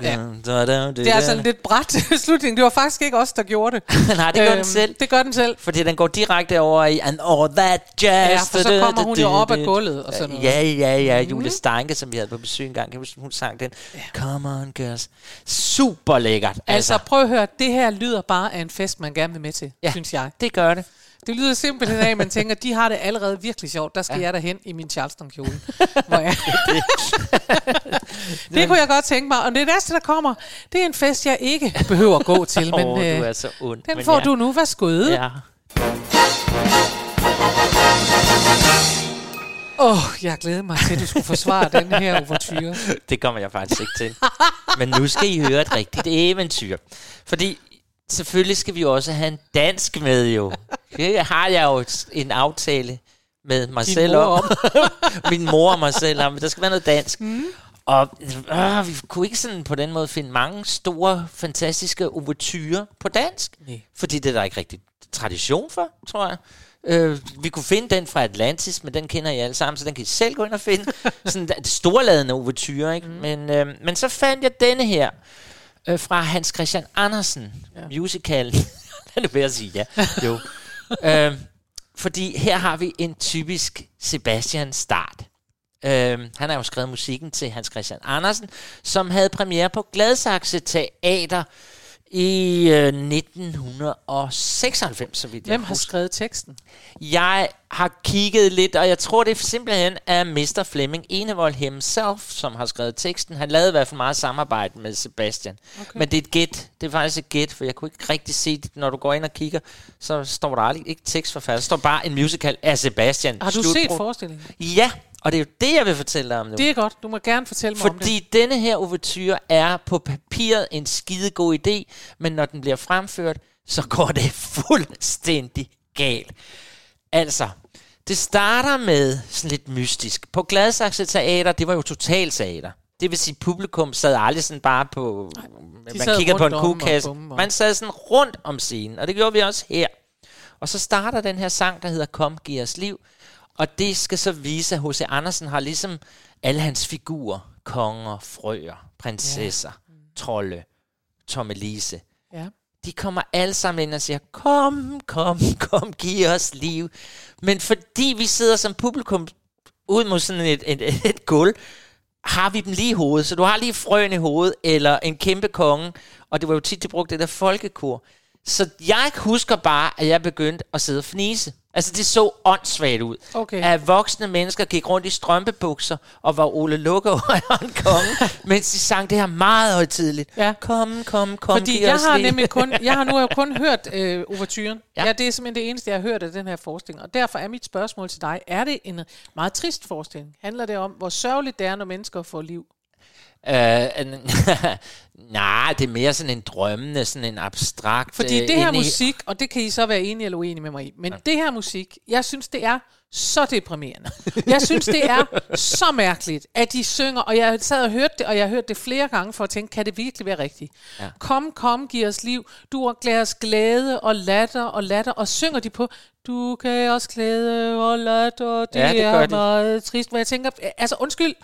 Ja. Det er altså en lidt bræt slutning. Det var faktisk ikke os, der gjorde det. Nej, det gør den Øhm, selv. Det gør den selv. Fordi den går direkte over i And all that jazz. Ja, for så kommer hun jo op af gulvet og sådan noget. Ja, ja, ja. Mhm. Julie Steinke, som vi havde på besøg en gang. Kan hun sang den. Come on, girls. Super lækkert. Altså, prøv at høre, det her lyder bare af en fest, man gerne vil med til, ja. synes jeg. det gør det. Det lyder simpelthen af, at man tænker, de har det allerede virkelig sjovt. Der skal ja. jeg derhen i min Charleston-kjole. Hvor jeg... det kunne jeg godt tænke mig. Og det næste, der kommer, det er en fest, jeg ikke behøver at gå til. Åh, Men oh, du øh, er så ond. den men får ja. du nu. Værsgo. Åh, Ja. oh, jeg glæder mig til, at du skulle forsvare den her overtyre. Det kommer jeg faktisk ikke til. Men nu skal I høre et rigtigt eventyr. Fordi selvfølgelig skal vi også have en dansk med jo. Det har jeg jo en aftale med mig Din selv mor om. Min mor og mig selv om. Der skal være noget dansk. Mm. Og øh, vi kunne ikke sådan på den måde finde mange store, fantastiske overtyrer på dansk. Nej. Fordi det er der ikke rigtig tradition for, tror jeg. Øh, vi kunne finde den fra Atlantis, men den kender I alle sammen, så den kan I selv gå ind og finde. Sådan det storladende overtyre, ikke? Mm. Men, øh, men så fandt jeg denne her øh, fra Hans Christian Andersen, ja. musical. Lad nu være at sige ja. Jo. øh, fordi her har vi en typisk Sebastian start. Øh, han har jo skrevet musikken til Hans Christian Andersen, som havde premiere på Gladsaxe Teater i øh, 1996, så vidt jeg Hvem har husker. skrevet teksten? Jeg har kigget lidt, og jeg tror, det er simpelthen af Mr. Flemming Enevold himself, som har skrevet teksten. Han lavede i hvert fald meget samarbejde med Sebastian. Okay. Men det er et gæt. Det er faktisk et gæt, for jeg kunne ikke rigtig se det. Når du går ind og kigger, så står der aldrig ikke tekstforfatter. Der står bare en musical af Sebastian. Har du Slutbrug. set forestillingen? Ja, og det er jo det, jeg vil fortælle dig om nu. Det er godt. Du må gerne fortælle mig om det. Fordi denne her overture er på papiret en skide god idé, men når den bliver fremført, så går det fuldstændig galt. Altså, det starter med sådan lidt mystisk. På Gladsaxe Teater, det var jo totalteater. Det vil sige, publikum sad aldrig sådan bare på... man sad kigger på en og- Man sad sådan rundt om scenen, og det gjorde vi også her. Og så starter den her sang, der hedder Kom, giv os liv. Og det skal så vise, at H.C. Andersen har ligesom alle hans figurer. Konger, frøer, prinsesser, ja. trolde, Tommelise. Ja. De kommer alle sammen ind og siger, kom, kom, kom, giv os liv. Men fordi vi sidder som publikum ud mod sådan et, et, et, gulv, har vi dem lige i hovedet. Så du har lige frøen i hovedet, eller en kæmpe konge. Og det var jo tit, de brugte det der folkekor. Så jeg husker bare, at jeg begyndte at sidde og fnise. Altså, det så åndssvagt ud. Okay. At voksne mennesker gik rundt i strømpebukser og var Ole Lukke og en konge, mens de sang det her meget højtidligt. Ja. Kom, kom, kom, Fordi jeg har nemlig kun, jeg har nu jo kun hørt øh, overturen. Ja. Ja. ja, det er simpelthen det eneste, jeg har hørt af den her forestilling. Og derfor er mit spørgsmål til dig, er det en meget trist forestilling? Handler det om, hvor sørgeligt det er, når mennesker får liv? Øh, Nej, det er mere sådan en drømmende, sådan en abstrakt... Fordi øh, det her musik, og det kan I så være enige eller uenige med mig i, men det her musik, jeg synes, det er så deprimerende. Jeg synes, det er så mærkeligt, at de synger, og jeg sad og hørte det, og jeg har hørt det flere gange for at tænke, kan det virkelig være rigtigt? Ja. Kom, kom, giv os liv. Du er os glæde og latter og latter, og synger de på, du kan os glæde og latter, det, Ja, det er de. meget trist. Hvor jeg tænker, altså undskyld,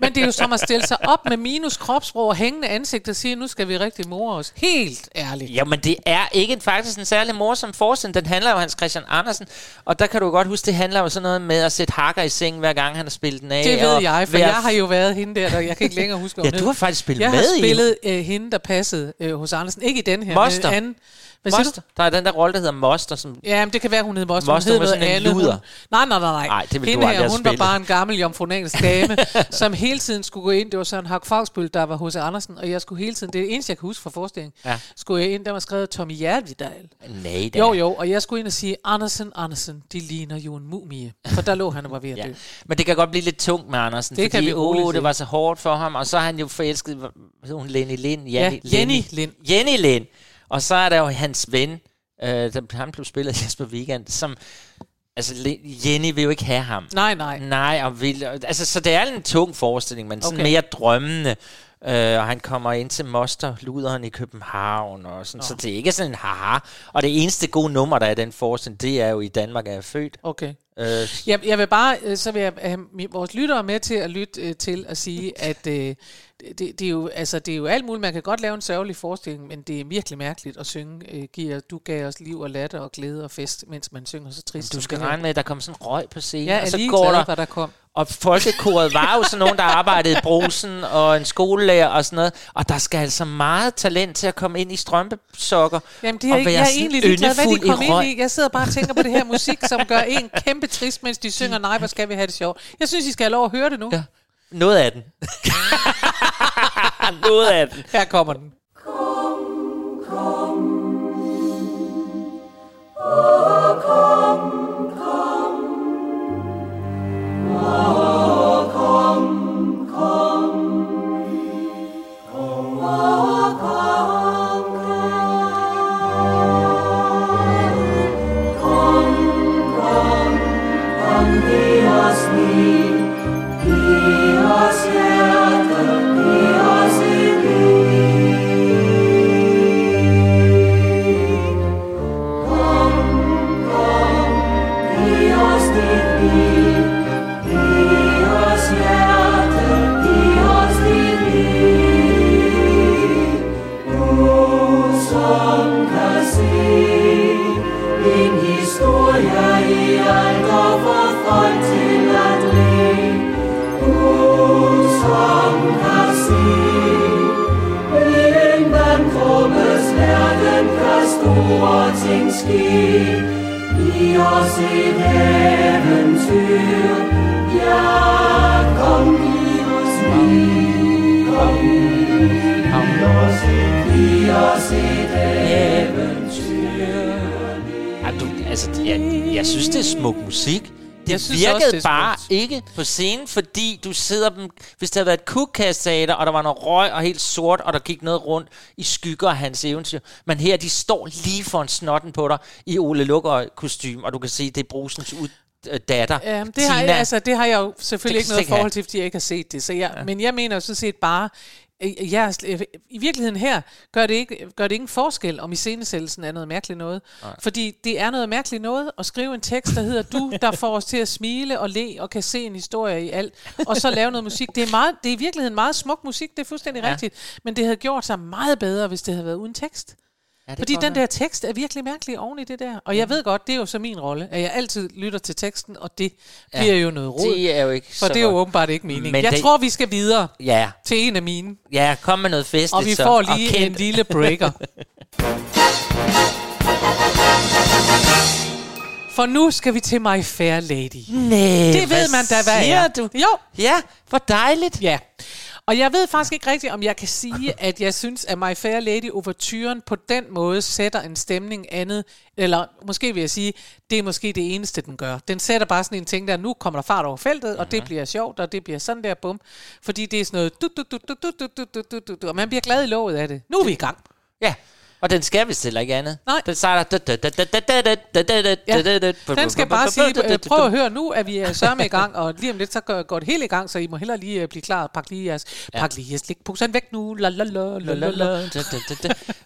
men det er jo som at stille sig op med minus kropssprog og hængende ansigt og sige, nu skal vi rigtig more os. Helt ærligt. Jamen, det er ikke faktisk en særlig morsom forestilling. Den handler jo om Hans Christian Andersen, og der kan du godt huske, det handler jo sådan noget med at sætte hakker i sengen, hver gang han har spillet den af. Det ved og jeg, for jeg har jo været hende der, der jeg kan ikke længere huske, hvad Ja, du har faktisk spillet jeg med har i- spillet øh, hende, der passede øh, hos Andersen. Ikke i den her, Moster. men anden. Hvad Moster. du? Der er den der rolle, der hedder Moster, som... Ja, men det kan være, hun hed Moster. Moster hun hed sådan noget en andet. luder. Hun... Nej, nej, nej, nej. Nej, det Hende her, hun var bare en gammel jomfrunalsk dame, som hele tiden skulle gå ind. Det var Søren Hak Fagsbøl, der var hos Andersen, og jeg skulle hele tiden, det er det eneste, jeg kan huske fra forestillingen, Ja. skulle jeg ind, der var skrevet Tommy Hjertvidal. Nej, da. Jo, jo, og jeg skulle ind og sige, Andersen, Andersen, de ligner jo en mumie. For der lå han og var ved at Ja. dø. Men det kan godt blive lidt tungt med Andersen, Det kan fordi vi roligt åh, det var så hårdt for ham, og så er han jo forelsket, hedder hun Lenny Lind? Ja, Jenny Lind. Jenny Lind. Og så er der jo hans ven, øh, der, han blev spillet af Jesper Weekend, som, altså Jenny vil jo ikke have ham. Nej, nej. Nej, og vil, altså, så det er en tung forestilling, men sådan Okay. mere drømmende. Øh, og han kommer ind til Moster Luderen i København, og sådan, så det er ikke sådan en haha. Og det eneste gode nummer, der er i den forestilling, det er jo i Danmark er jeg født. Okay. Øh, Jeg, jeg vil bare, øh, så vil jeg have vores lyttere med til at lytte øh, til at sige, at øh, det, det, er jo, altså, det er jo alt muligt. Man kan godt lave en sørgelig forestilling, men det er virkelig mærkeligt at synge, øh, giver, du gav os liv og latter og glæde og fest, mens man synger så trist. du som skal regne med, at der kommer sådan røg på scenen, Jeg og så går glad, der hvad der kom. Og folkekoret var jo sådan nogen, der arbejdede i brusen, og en skolelærer og sådan noget. Og der skal altså meget talent til at komme ind i strømpesokker. Jamen, det er, og ikke- være jeg er egentlig ligeglad, hvad de kom ind i. Jeg sidder bare og tænker på det her musik, som gør en kæmpe trist, mens de synger, nej, hvor skal vi have det sjovt. Jeg synes, I skal have lov at høre det nu. Ja. Noget af den. Noget af den. Her kommer den. Ja, du, altså, jeg, jeg synes, det er smuk musik. Det Jeg virkede også, det bare smukt. Ikke på scenen, fordi du sidder dem... Hvis der havde været et kukkasteater, og der var noget røg og helt sort, og der gik noget rundt i skygger af hans eventyr. Men her, de står lige for en snotten på dig i Ole Lukker kostume, og du kan se, det er brusens ud, øh, datter, Ja, det har, jeg, Tina. altså, det har jeg jo selvfølgelig ikke noget forhold til, fordi jeg ikke har set det. Så jeg, ja. Men jeg mener jo sådan set bare, sl- øh, i virkeligheden her gør det, ikke, gør det ingen forskel, om iscenesættelsen er noget mærkeligt noget. Nej. Fordi det er noget mærkeligt noget at skrive en tekst, der hedder du, der får os til at smile og le og kan se en historie i alt, og så lave noget musik. Det er, meget, det er i virkeligheden meget smuk musik, det er fuldstændig Ja. ja. rigtigt. Men det havde gjort sig meget bedre, hvis det havde været uden tekst. Ja, Fordi den der tekst er virkelig mærkelig oven i det der. Og jeg ved godt, det er jo så min rolle, at jeg altid lytter til teksten, og det Ja. bliver jo noget råd. Det er jo ikke For det er jo åbenbart ikke meningen. Men Jeg det- tror, vi skal videre Ja, til en af mine. ja, kom med noget festligt. Og vi så. får lige en lille breaker. For nu skal vi til My Fair Lady. Nej, Det ved man da, hvad siger er. du? Jo, Ja, hvor dejligt. ja. Og jeg ved faktisk ikke rigtigt, om jeg kan sige, at jeg synes, at My Fair Lady overturen på den måde sætter en stemning andet, eller måske vil jeg sige, det er måske det eneste, den gør. Den sætter bare sådan en ting der, nu kommer der fart over feltet, og det bliver sjovt, og det bliver sådan der, bum. Fordi det er sådan noget, du, du, du, du, du, du, du, du, du, du, du, og man bliver glad i låget af det. Nu er vi i gang. Ja, og den skal vist heller ikke andet. Nej. Den starter... Den skal bare sige, øh, prøv at høre, nu er vi øh, sørme i gang, og lige om lidt, så går, det helt i gang, så I må hellere lige øh, blive klar. Pak lige jeres, pak lige jeres slikposen væk nu.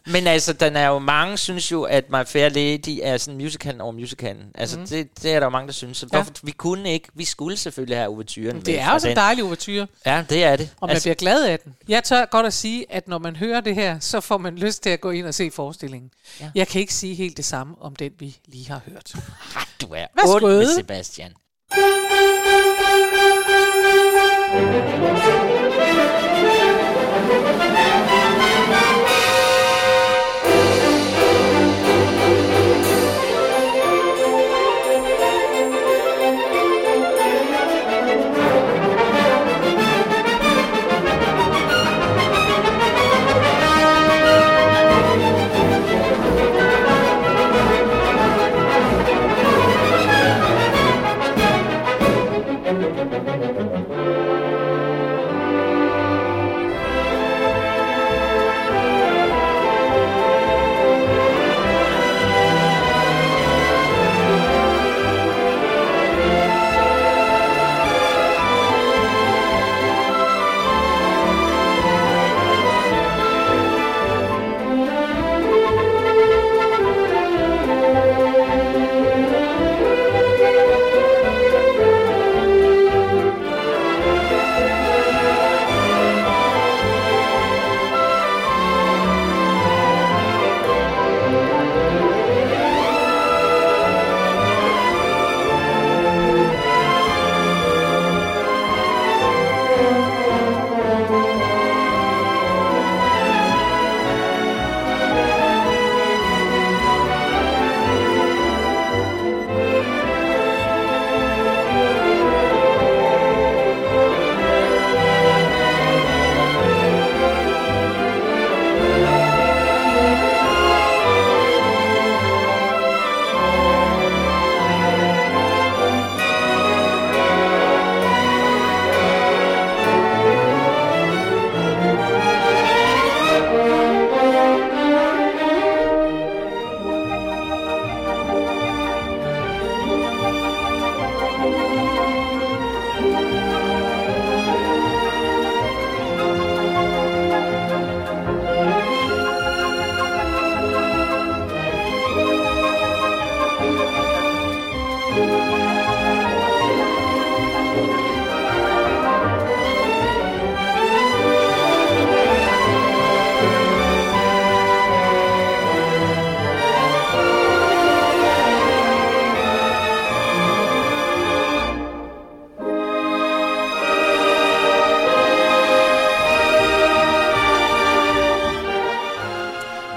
Men altså, den er jo mange synes jo, at My Fair Lady er sådan musicalen over musicalen. Altså, mm. det, det er der jo mange, der synes. Så hvorfor, vi kunne ikke, vi skulle selvfølgelig have overturen Det er også en dejlig overture, Ja, det er det. og man bliver glad af den. Jeg tør godt at sige, at når man hører det her, så får man lyst til at gå ind og se forestillingen. Ja. Jeg kan ikke sige helt det samme om den, vi lige har hørt. Ah, du er Værsgo. ond med Sebastian.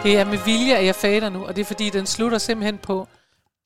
Det er med vilje, at jeg fader nu, og det er fordi, den slutter simpelthen på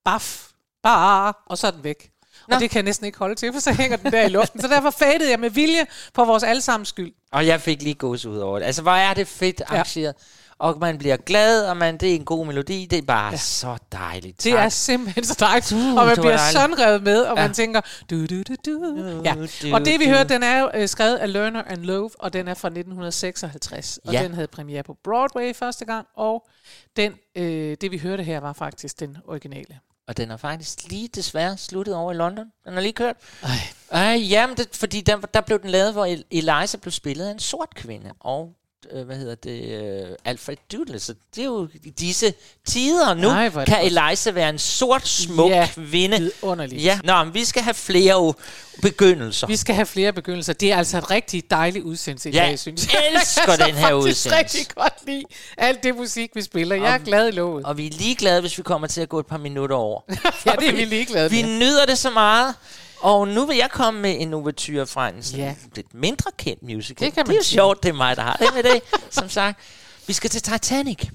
baf, bar, og så er den væk. Nå. Og det kan jeg næsten ikke holde til, for så hænger den der i luften. Så derfor fadede jeg med vilje for vores allesammens skyld. Og jeg fik lige gås ud over det. Altså, hvor er det fedt arrangeret. Og man bliver glad, og man, det er en god melodi. Det er bare ja. så dejligt. Det Tak. er simpelthen så dejligt. Uh, og det man bliver dejligt. sådan revet med, og Ja. man tænker... Du, du, du, du. Ja. Og det vi hørte, den er jo øh, skrevet af Lerner and Lowe, og den er fra 1956. Og Ja. den havde premiere på Broadway første gang, og den, øh, det vi hørte her var faktisk den originale. Og den er faktisk lige desværre sluttet over i London. Den er lige kørt. Ej. Ej, jamen, det, fordi der, der blev den lavet, hvor El- Eliza blev spillet af en sort kvinde. Og øh, hvad hedder det, øh, Alfred Douglas. Så det er jo i disse tider nu, Nej, det kan godt. Eliza være en sort, smuk Ja, kvinde. vidunderligt. Ja, nå, men vi skal have flere begyndelser. Vi skal have flere begyndelser. Det er altså et rigtig dejligt udsendelse i Ja, dag, synes jeg. elsker Jeg kan den her udsendelse. rigtig godt lide alt det musik, vi spiller. Jeg er glad i låget. Og vi er ligeglade, hvis vi kommer til at gå et par minutter over. Ja, det er vi ligeglade Vi med. nyder det så meget. Og nu vil jeg komme med en ouverture fra en sådan Ja. lidt mindre kendt musical. Det kan man det er sige. sjovt, det er mig, der har det med det, som sagt. Vi skal til Titanic,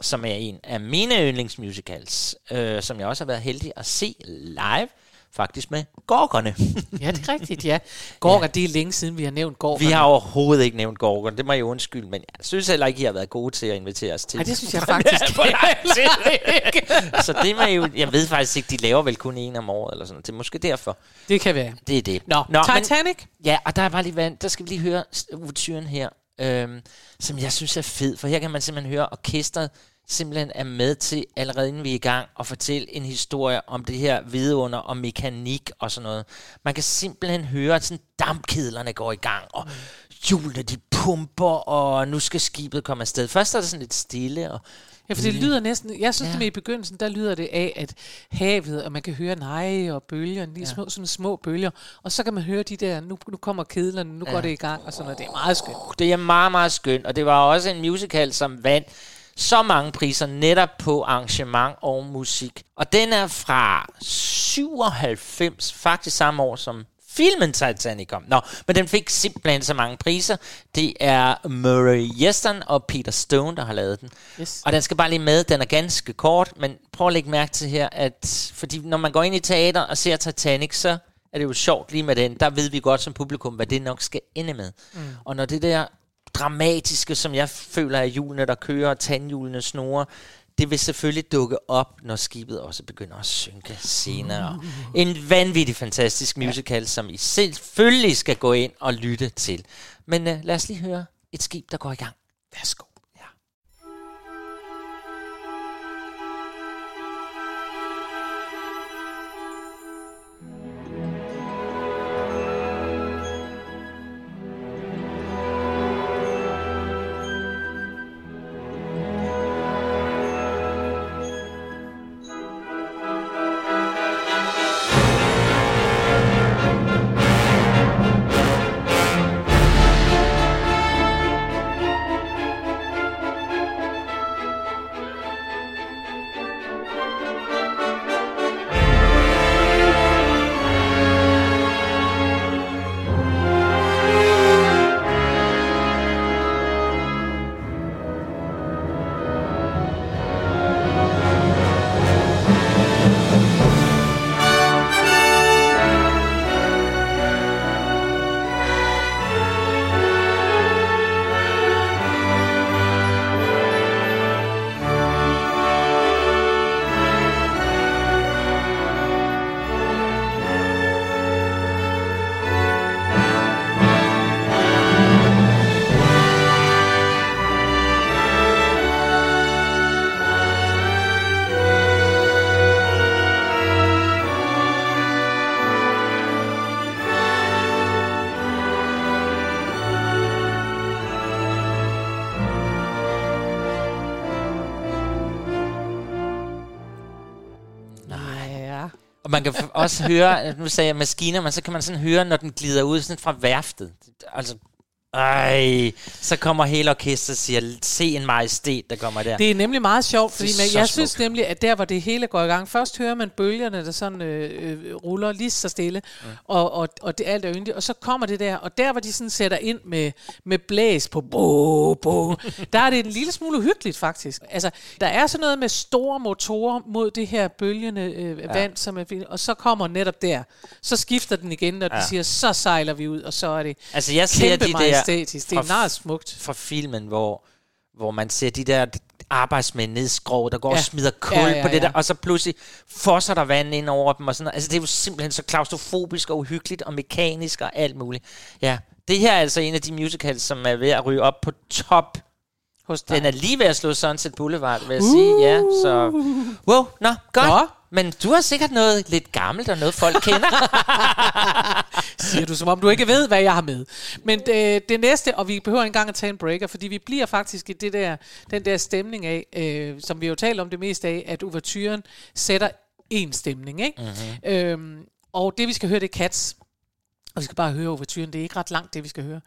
som er en af mine yndlingsmusicals, øh, som jeg også har været heldig at se live, faktisk med Gorgerne. Ja, det er rigtigt, ja. Gorgon, ja. det er længe siden, vi har nævnt Gorgon. Vi har overhovedet ikke nævnt Gorgon, det må jeg undskylde, men jeg synes heller ikke, I har været gode til at invitere os til. Nej, det synes jeg faktisk ikke. Så det må jo, jeg ved faktisk ikke, de laver vel kun en om året, eller sådan. Det er måske derfor. Det kan være. Det er det. Nå, men- Titanic. Ja, og der er bare lige vand. Der skal vi lige høre ouverturen her, øhm, som jeg synes er fed, for her kan man simpelthen høre orkestret simpelthen er med til, allerede inden vi er i gang, at fortælle en historie om det her vidunder og mekanik og sådan noget. Man kan simpelthen høre, at sådan dampkedlerne går i gang, og hjulene de pumper, og nu skal skibet komme afsted. Først er det sådan lidt stille, og Ja, for det lyder næsten... Jeg synes, Ja. det i begyndelsen, der lyder det af, at havet, og man kan høre nej og bølger, lige ja. små, sådan små bølger, og så kan man høre de der, nu, nu kommer kedlerne, nu ja. går det i gang, og sådan noget. Det er meget skønt. Det er meget, meget skønt, og det var også en musical, som vandt så mange priser netop på arrangement og musik. Og den er fra 97, faktisk samme år som filmen Titanic kom. Nå, men den fik simpelthen så mange priser. Det er Murray Yeston og Peter Stone, der har lavet den. Yes. Og den skal bare lige med, den er ganske kort, men prøv at lægge mærke til her, at fordi når man går ind i teater og ser Titanic, så er det jo sjovt lige med den. Der ved vi godt som publikum, hvad det nok skal ende med. Mm. Og når det der dramatiske, som jeg føler er hjulene, der kører, og tandhjulene snore, det vil selvfølgelig dukke op, når skibet også begynder at synke senere. En vanvittig fantastisk musical, som I selvfølgelig skal gå ind og lytte til. Men uh, lad os lige høre et skib, der går i gang. Værsgo. Man kan også høre, nu sagde jeg maskiner, men så kan man sådan høre, når den glider ud sådan fra værftet. Altså, ej, så kommer hele orkestret og siger, se en majestæt, der kommer der. Det er nemlig meget sjovt, fordi man, jeg smukt. synes nemlig, at der, hvor det hele går i gang, først hører man bølgerne, der sådan øh, øh, ruller lige så stille, mm. og, og, og det alt er yndigt, og så kommer det der, og der, hvor de sådan sætter ind med, med blæs på bo, bo, der er det en lille smule uhyggeligt faktisk. Altså, der er sådan noget med store motorer mod det her bølgende øh, ja. vand, som er, og så kommer netop der, så skifter den igen, og de Ja. siger, så sejler vi ud, og så er det altså, jeg ser de der majestætisk. Det er meget smukt. fra filmen, hvor, hvor man ser de der arbejdsmænd nede i skrog, der går ja. Og smider kul Ja, ja, ja, på det der, og så pludselig fosser der vand ind over dem og sådan noget. Altså, det er jo simpelthen så klaustrofobisk og uhyggeligt og mekanisk og alt muligt. Ja, det her er altså en af de musicals, som er ved at ryge op på top. Hos dig. Den er lige ved at slå Sunset Boulevard, vil jeg uh. sige. Ja, så... Wow, nå, godt. Nå, Men du har sikkert noget lidt gammelt og noget, folk kender. siger du, som om du ikke ved, hvad jeg har med. Men det, det næste, og vi behøver ikke engang at tage en breaker, fordi vi bliver faktisk i det der, den der stemning af, øh, som vi jo taler om det meste af, at uverturen sætter en stemning. Ikke? Mm-hmm. Øhm, og det, vi skal høre, det er Cats. Og vi skal bare høre overturen. Det er ikke ret langt, det vi skal høre.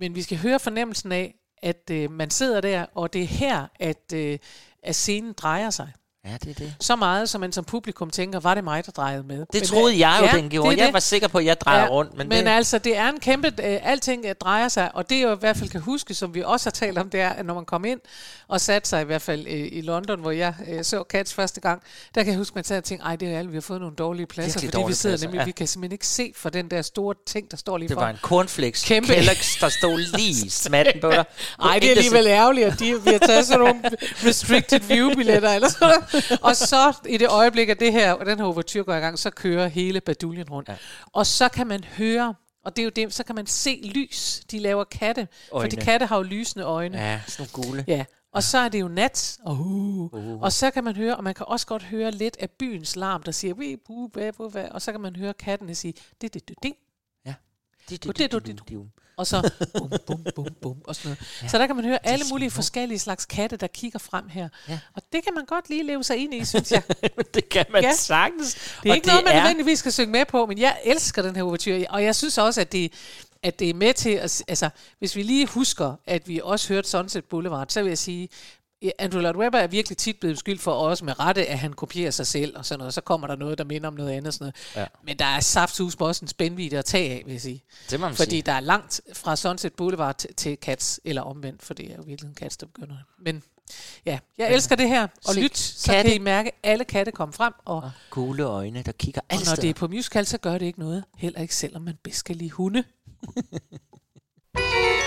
Men vi skal høre fornemmelsen af, at øh, man sidder der, og det er her, at, øh, at scenen drejer sig. Ja, det er det. Så meget, som man som publikum tænker, var det mig, der drejede med. Det Men, troede jeg jo, ja, den gjorde. det Jeg det. var sikker på, at jeg drejer rundt. Men, Men, det, altså, det er en kæmpe... Øh, alting øh, drejer sig, og det jeg i hvert fald kan huske, som vi også har talt om, det er, at når man kom ind og satte sig i hvert fald øh, i London, hvor jeg øh, så Cats første gang, der kan jeg huske, at man sad og tænkte, ej, det er alt, vi har fået nogle dårlige pladser, Virkelig fordi vi dårlige sidder pladser, nemlig, ja. vi kan simpelthen ikke se for den der store ting, der står lige det for. var en cornflakes Kæmpe- Kellogg's, der stod lige smatten på dig. Ej, det er alligevel ærgerligt, at de, vi har taget sådan nogle restricted view-billetter eller sådan noget. Og så i det øjeblik, at det her, den her overture går i gang, så kører hele baduljen rundt. Ja. Og så kan man høre, og det er jo det, så kan man se lys. De laver katte, Øjne. fordi katte har jo lysende øjne. Ja, sådan nogle gule. Ja, og så er det jo nat, og, uh, uh. og så kan man høre, og man kan også godt høre lidt af byens larm, der siger, "Wee, bu, ba, bu, ba," og så kan man høre kattene sige, det, det, det, det, Ja. Det, det, det, det, det. Og så bum, bum, bum, bum, og sådan noget. Ja, så der kan man høre alle mulige forskellige slags katte, der kigger frem her. Ja. Og det kan man godt lige leve sig ind i, synes jeg. det kan man Ja. sagtens. Det er Og ikke noget, man er- nødvendigvis skal synge med på, men jeg elsker den her overture, og jeg synes også, at det, at det er med til, at, altså, hvis vi lige husker, at vi også hørte Sunset Boulevard, så vil jeg sige, ja, Andrew Lloyd Webber er virkelig tit blevet beskyldt for også med rette, at han kopierer sig selv og sådan noget. Så kommer der noget, der minder om noget andet. og Sådan noget. Ja. Men der er saftsus på også en spændvidde at tage af, vil jeg sige. Det må man Fordi sige. der er langt fra Sunset Boulevard til, til Cats, eller omvendt, for det er jo virkelig en Cats, der begynder. Men ja, jeg elsker det her. Og lyt, så katte. kan I mærke, at alle katte kommer frem. Og, Gule øjne, der kigger og alle når det er steder. på musical, så gør det ikke noget. Heller ikke selvom man bedst kan lide hunde.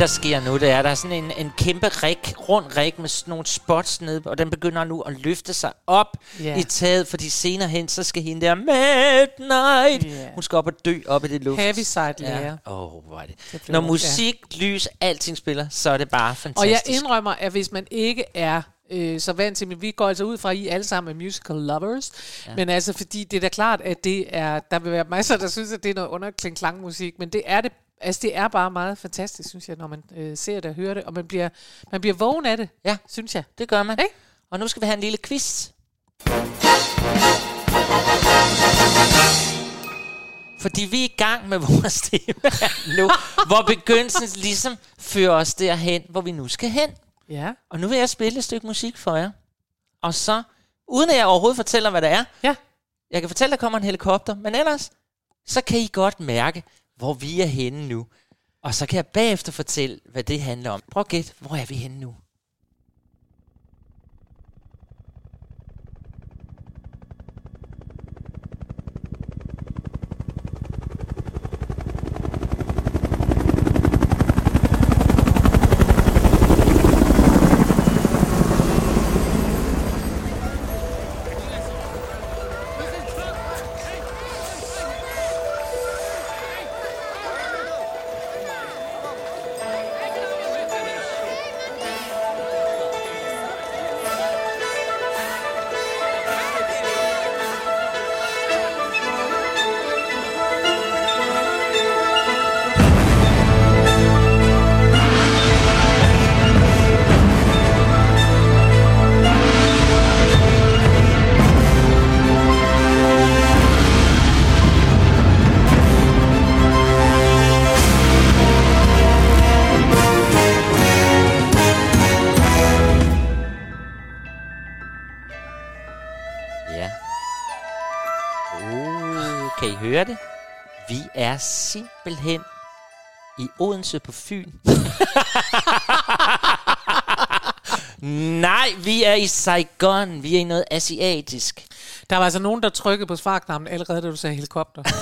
der sker nu, det er, der er sådan en, en kæmpe rig, rund rig med sådan nogle spots nede, og den begynder nu at løfte sig op Ja. i taget, fordi senere hen, så skal hende der Midnight, Ja. hun skal op og dø op i det luft. Heavy side Ja. lærer. Oh, hvor er det. Det Når musik, lys, alting spiller, så er det bare Og fantastisk. jeg indrømmer, at hvis man ikke er øh, så vant til, men vi går altså ud fra, at I alle sammen er musical lovers, ja. men altså fordi det er da klart, at det er, der vil være masser, der synes, at det er noget underkling klangmusik, men det er det, altså det er bare meget fantastisk, synes jeg, når man øh, ser det og hører det, og man bliver, man bliver vågen af det, Ja. synes jeg. Det gør man. Ikke? Og nu skal vi have en lille quiz. Fordi vi er i gang med vores tema nu, hvor begyndelsen ligesom fører os derhen, hvor vi nu skal hen. Ja. Og nu vil jeg spille et stykke musik for jer. Og så, uden at jeg overhovedet fortæller, hvad det er, Ja. jeg kan fortælle, at der kommer en helikopter, men ellers, så kan I godt mærke, hvor vi er henne nu. Og så kan jeg bagefter fortælle, hvad det handler om. Prøv at gætte, hvor er vi henne nu? Simpelthen i Odense på Fyn. Nej, vi er i Saigon. Vi er i noget asiatisk. Der var altså nogen, der trykkede på svarknappen allerede, da du sagde helikopter.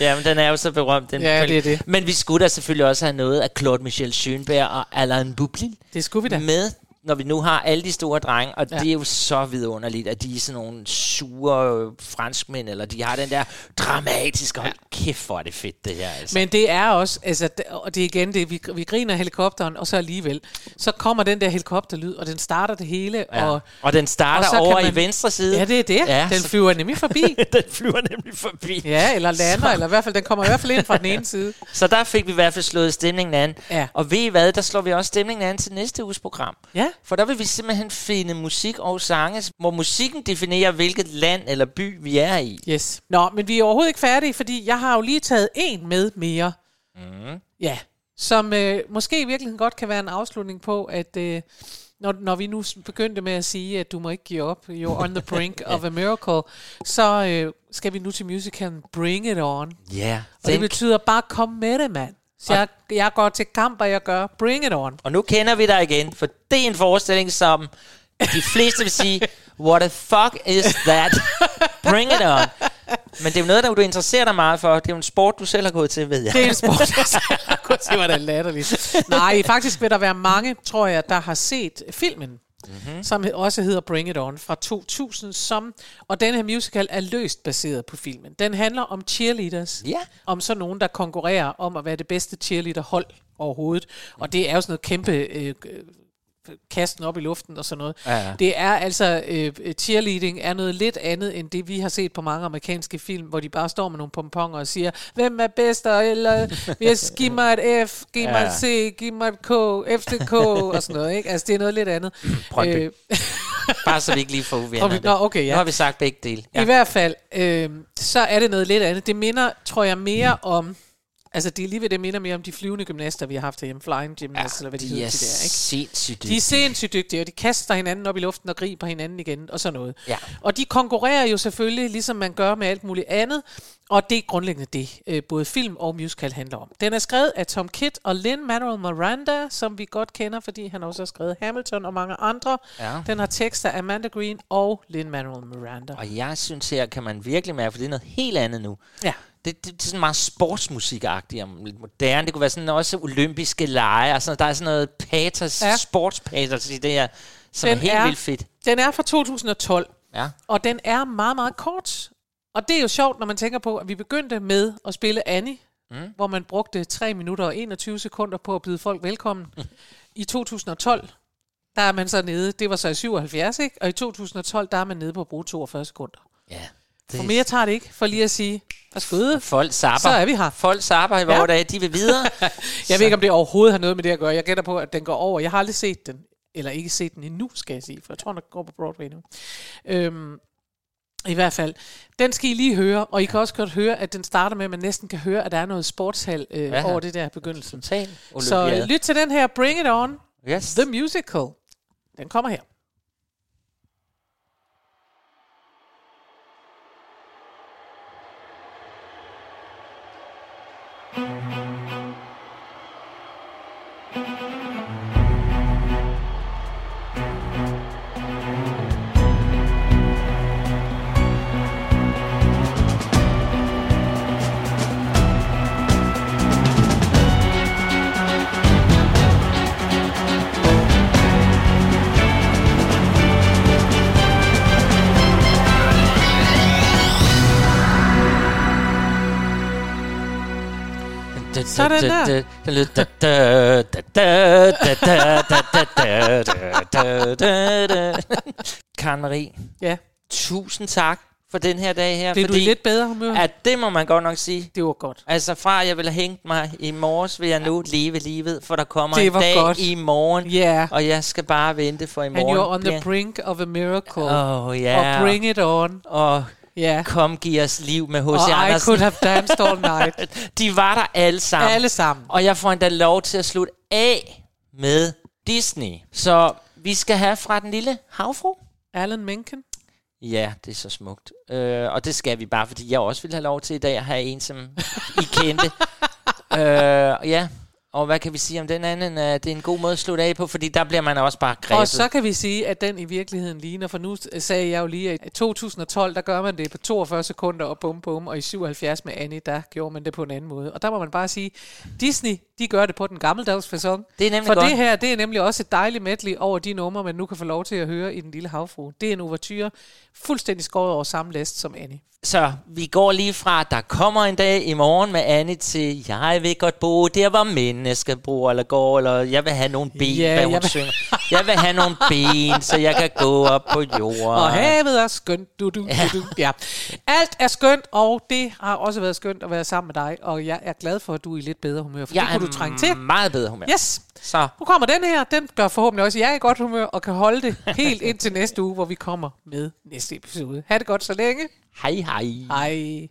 Ja, men den er jo så berømt. Den Ja, det er det. Men vi skulle da selvfølgelig også have noget af Claude Michel Schönberg og Alain Bublin Det skulle vi da. med, når vi nu har alle de store drenge. Og Ja. ja. det er jo så vidunderligt, at de er sådan nogle sure franskmænd, eller de har den der dramatiske... Hold kæft, hvor er det fedt, det her. Altså. Men det er også, altså, og det er igen det, vi, vi griner helikopteren, og så alligevel, så kommer den der helikopterlyd, og den starter det hele, ja. og, og den starter og så over man- i venstre side. ja, det er det, Ja, den så- flyver nemlig forbi. den flyver nemlig forbi. Ja, eller lander, eller i hvert fald, den kommer i hvert fald ind fra den ene side. Så der fik vi i hvert fald slået stemningen an. Ja. Og ved I hvad, der slår vi også stemningen an til næste uges program. Ja. For der vil vi simpelthen finde musik og sange, hvor musikken definerer, hvilket land eller by vi er i. Yes. Nå, men vi er overhovedet ikke færdige, fordi jeg har jo lige taget en med mere. Mm. Ja, som øh, måske i virkeligheden godt kan være en afslutning på, at øh, når, når vi nu begyndte med at sige, at du må ikke give op, you're on the brink of a miracle, så øh, skal vi nu til musicalen Bring It On. Ja. Og det betyder bare, kom med det, mand. Så jeg, jeg går til kamp, og jeg gør Bring It On. Og nu kender vi dig igen, for det er en forestilling, som de fleste vil sige, what the fuck is that? Bring it on. Men det er jo noget, der du interesserer dig meget for. Det er jo en sport, du selv har gået til, ved jeg. Det er en sport, jeg kunne se, hvordan latterligt. Nej, faktisk vil der være mange, tror jeg, der har set filmen, mm-hmm. som også hedder Bring It On fra 2000, som, og den her musical er løst baseret på filmen. Den handler om cheerleaders, Ja. om så nogen, der konkurrerer om at være det bedste cheerleaderhold overhovedet. Og det er jo sådan noget kæmpe... Øh, kasten op i luften og sådan noget. Ja, ja. Det er altså, øh, cheerleading er noget lidt andet, end det vi har set på mange amerikanske film, hvor de bare står med nogle pomponger og siger, hvem er bedst, eller yes, giv mig et F, giv mig Ja. et C, giv mig et K, FCK og sådan noget. Ikke? Altså det er noget lidt andet. Brøndby. Øh, Bare så vi ikke lige får uvenner. nå, okay, ja. Nu har vi sagt begge dele. Ja. I hvert fald, øh, så er det noget lidt andet. Det minder, tror jeg, mere om... Altså, det er lige ved det minder mere om de flyvende gymnaster, vi har haft herhjemme. Flying gymnasts, eller hvad de, de hedder, er de der, ikke? sindssygt De er sindssygt dygtige, og de kaster hinanden op i luften og griber hinanden igen, og sådan noget. Ja. Og de konkurrerer jo selvfølgelig, ligesom man gør med alt muligt andet, og det er grundlæggende det, øh, både film og musical handler om. Den er skrevet af Tom Kidd og Lin-Manuel Miranda, som vi godt kender, fordi han også har skrevet Hamilton og mange andre. Ja. Den har tekster af Amanda Green og Lin-Manuel Miranda. Og jeg synes her, kan man virkelig mærke, for det er noget helt andet nu. Ja. Det, det, det er sådan meget sportsmusikagtigt og lidt moderne. Det kunne være sådan også olympiske lege, og sådan, der er sådan noget patos, Ja. ja. sportspatos i det her, som Den er helt er- vildt fedt. Den er fra 2012, Ja. og den er meget, meget kort. Og det er jo sjovt, når man tænker på, at vi begyndte med at spille Annie, mm. hvor man brugte 3 minutter og 21 sekunder på at byde folk velkommen. I 2012, der er man så nede, det var så i 77, ikke? Og i 2012, der er man nede på at bruge 42 sekunder. ja. For mere tager det ikke, for lige at sige, værsgo. Folk sapper. Så er vi her. Folk sapper i Ja. vores dage, de vil videre. Jeg ved ikke, om det overhovedet har noget med det at gøre. Jeg gætter på, at den går over. Jeg har aldrig set den. Eller ikke set den endnu, skal jeg sige. For jeg tror, den går på Broadway nu. Øhm, I hvert fald. Den skal I lige høre. Og I kan også godt høre, at den starter med, at man næsten kan høre, at der er noget sportshal øh, Ja. over det der begyndelsen. Total Så olympiade. øh, lyt til den her Bring It On, yes. The Musical. Den kommer her. Música Sådan der. Den lød... Karen Marie, ja. tusind tak for den her dag her. Blev fordi, du lidt bedre humør? Ja, det må man godt nok sige. Det var godt. Altså fra jeg ville hænge mig i morges, vil jeg nu ja. leve livet, for der kommer en dag godt. i morgen, yeah. og jeg skal bare vente for i morgen. And you're on the brink of a miracle. Oh, yeah. Og bring it on. Og Ja. kom, giv os liv med H.C. Og I Andersen. could have danced all night. De var der alle sammen. Alle sammen. Og jeg får endda lov til at slutte af med Disney. Så vi skal have fra den lille havfru. Alan Menken. Ja, det er så smukt. Øh, og det skal vi bare, fordi jeg også vil have lov til i dag at have en, som I kendte. øh, ja, og hvad kan vi sige om den anden? Øh, det er en god måde at slutte af på, fordi der bliver man også bare grebet. Og så kan vi sige, at den i virkeligheden ligner, for nu sagde jeg jo lige, at i 2012, der gør man det på 42 sekunder og bum bum, og i 77 med Annie, der gjorde man det på en anden måde. Og der må man bare sige, Disney, de gør det på den gammeldags fasong. Det er nemlig For godt. det her, det er nemlig også et dejligt medley over de numre, man nu kan få lov til at høre i Den Lille Havfru. Det er en overture, fuldstændig skåret over samme læst som Annie. Så vi går lige fra, der kommer en dag i morgen med Annie til, jeg vil godt bo der, hvor mennesker bor eller går, eller jeg vil have nogle ben, Ja, hvad hun jeg vil- synger. Jeg vil have nogle ben, så jeg kan gå op på jorden. Og havet er skønt. Du, du, du, du. Ja. Alt er skønt, og det har også været skønt at være sammen med dig. Og jeg er glad for, at du er i lidt bedre humør, for jeg det kunne du trænge til. meget bedre humør. Yes. Så Nu kommer den her. Den gør forhåbentlig også jeg i godt humør, og kan holde det helt ind til næste uge, hvor vi kommer med næste episode. Ha' det godt så længe. hej hej. Hej.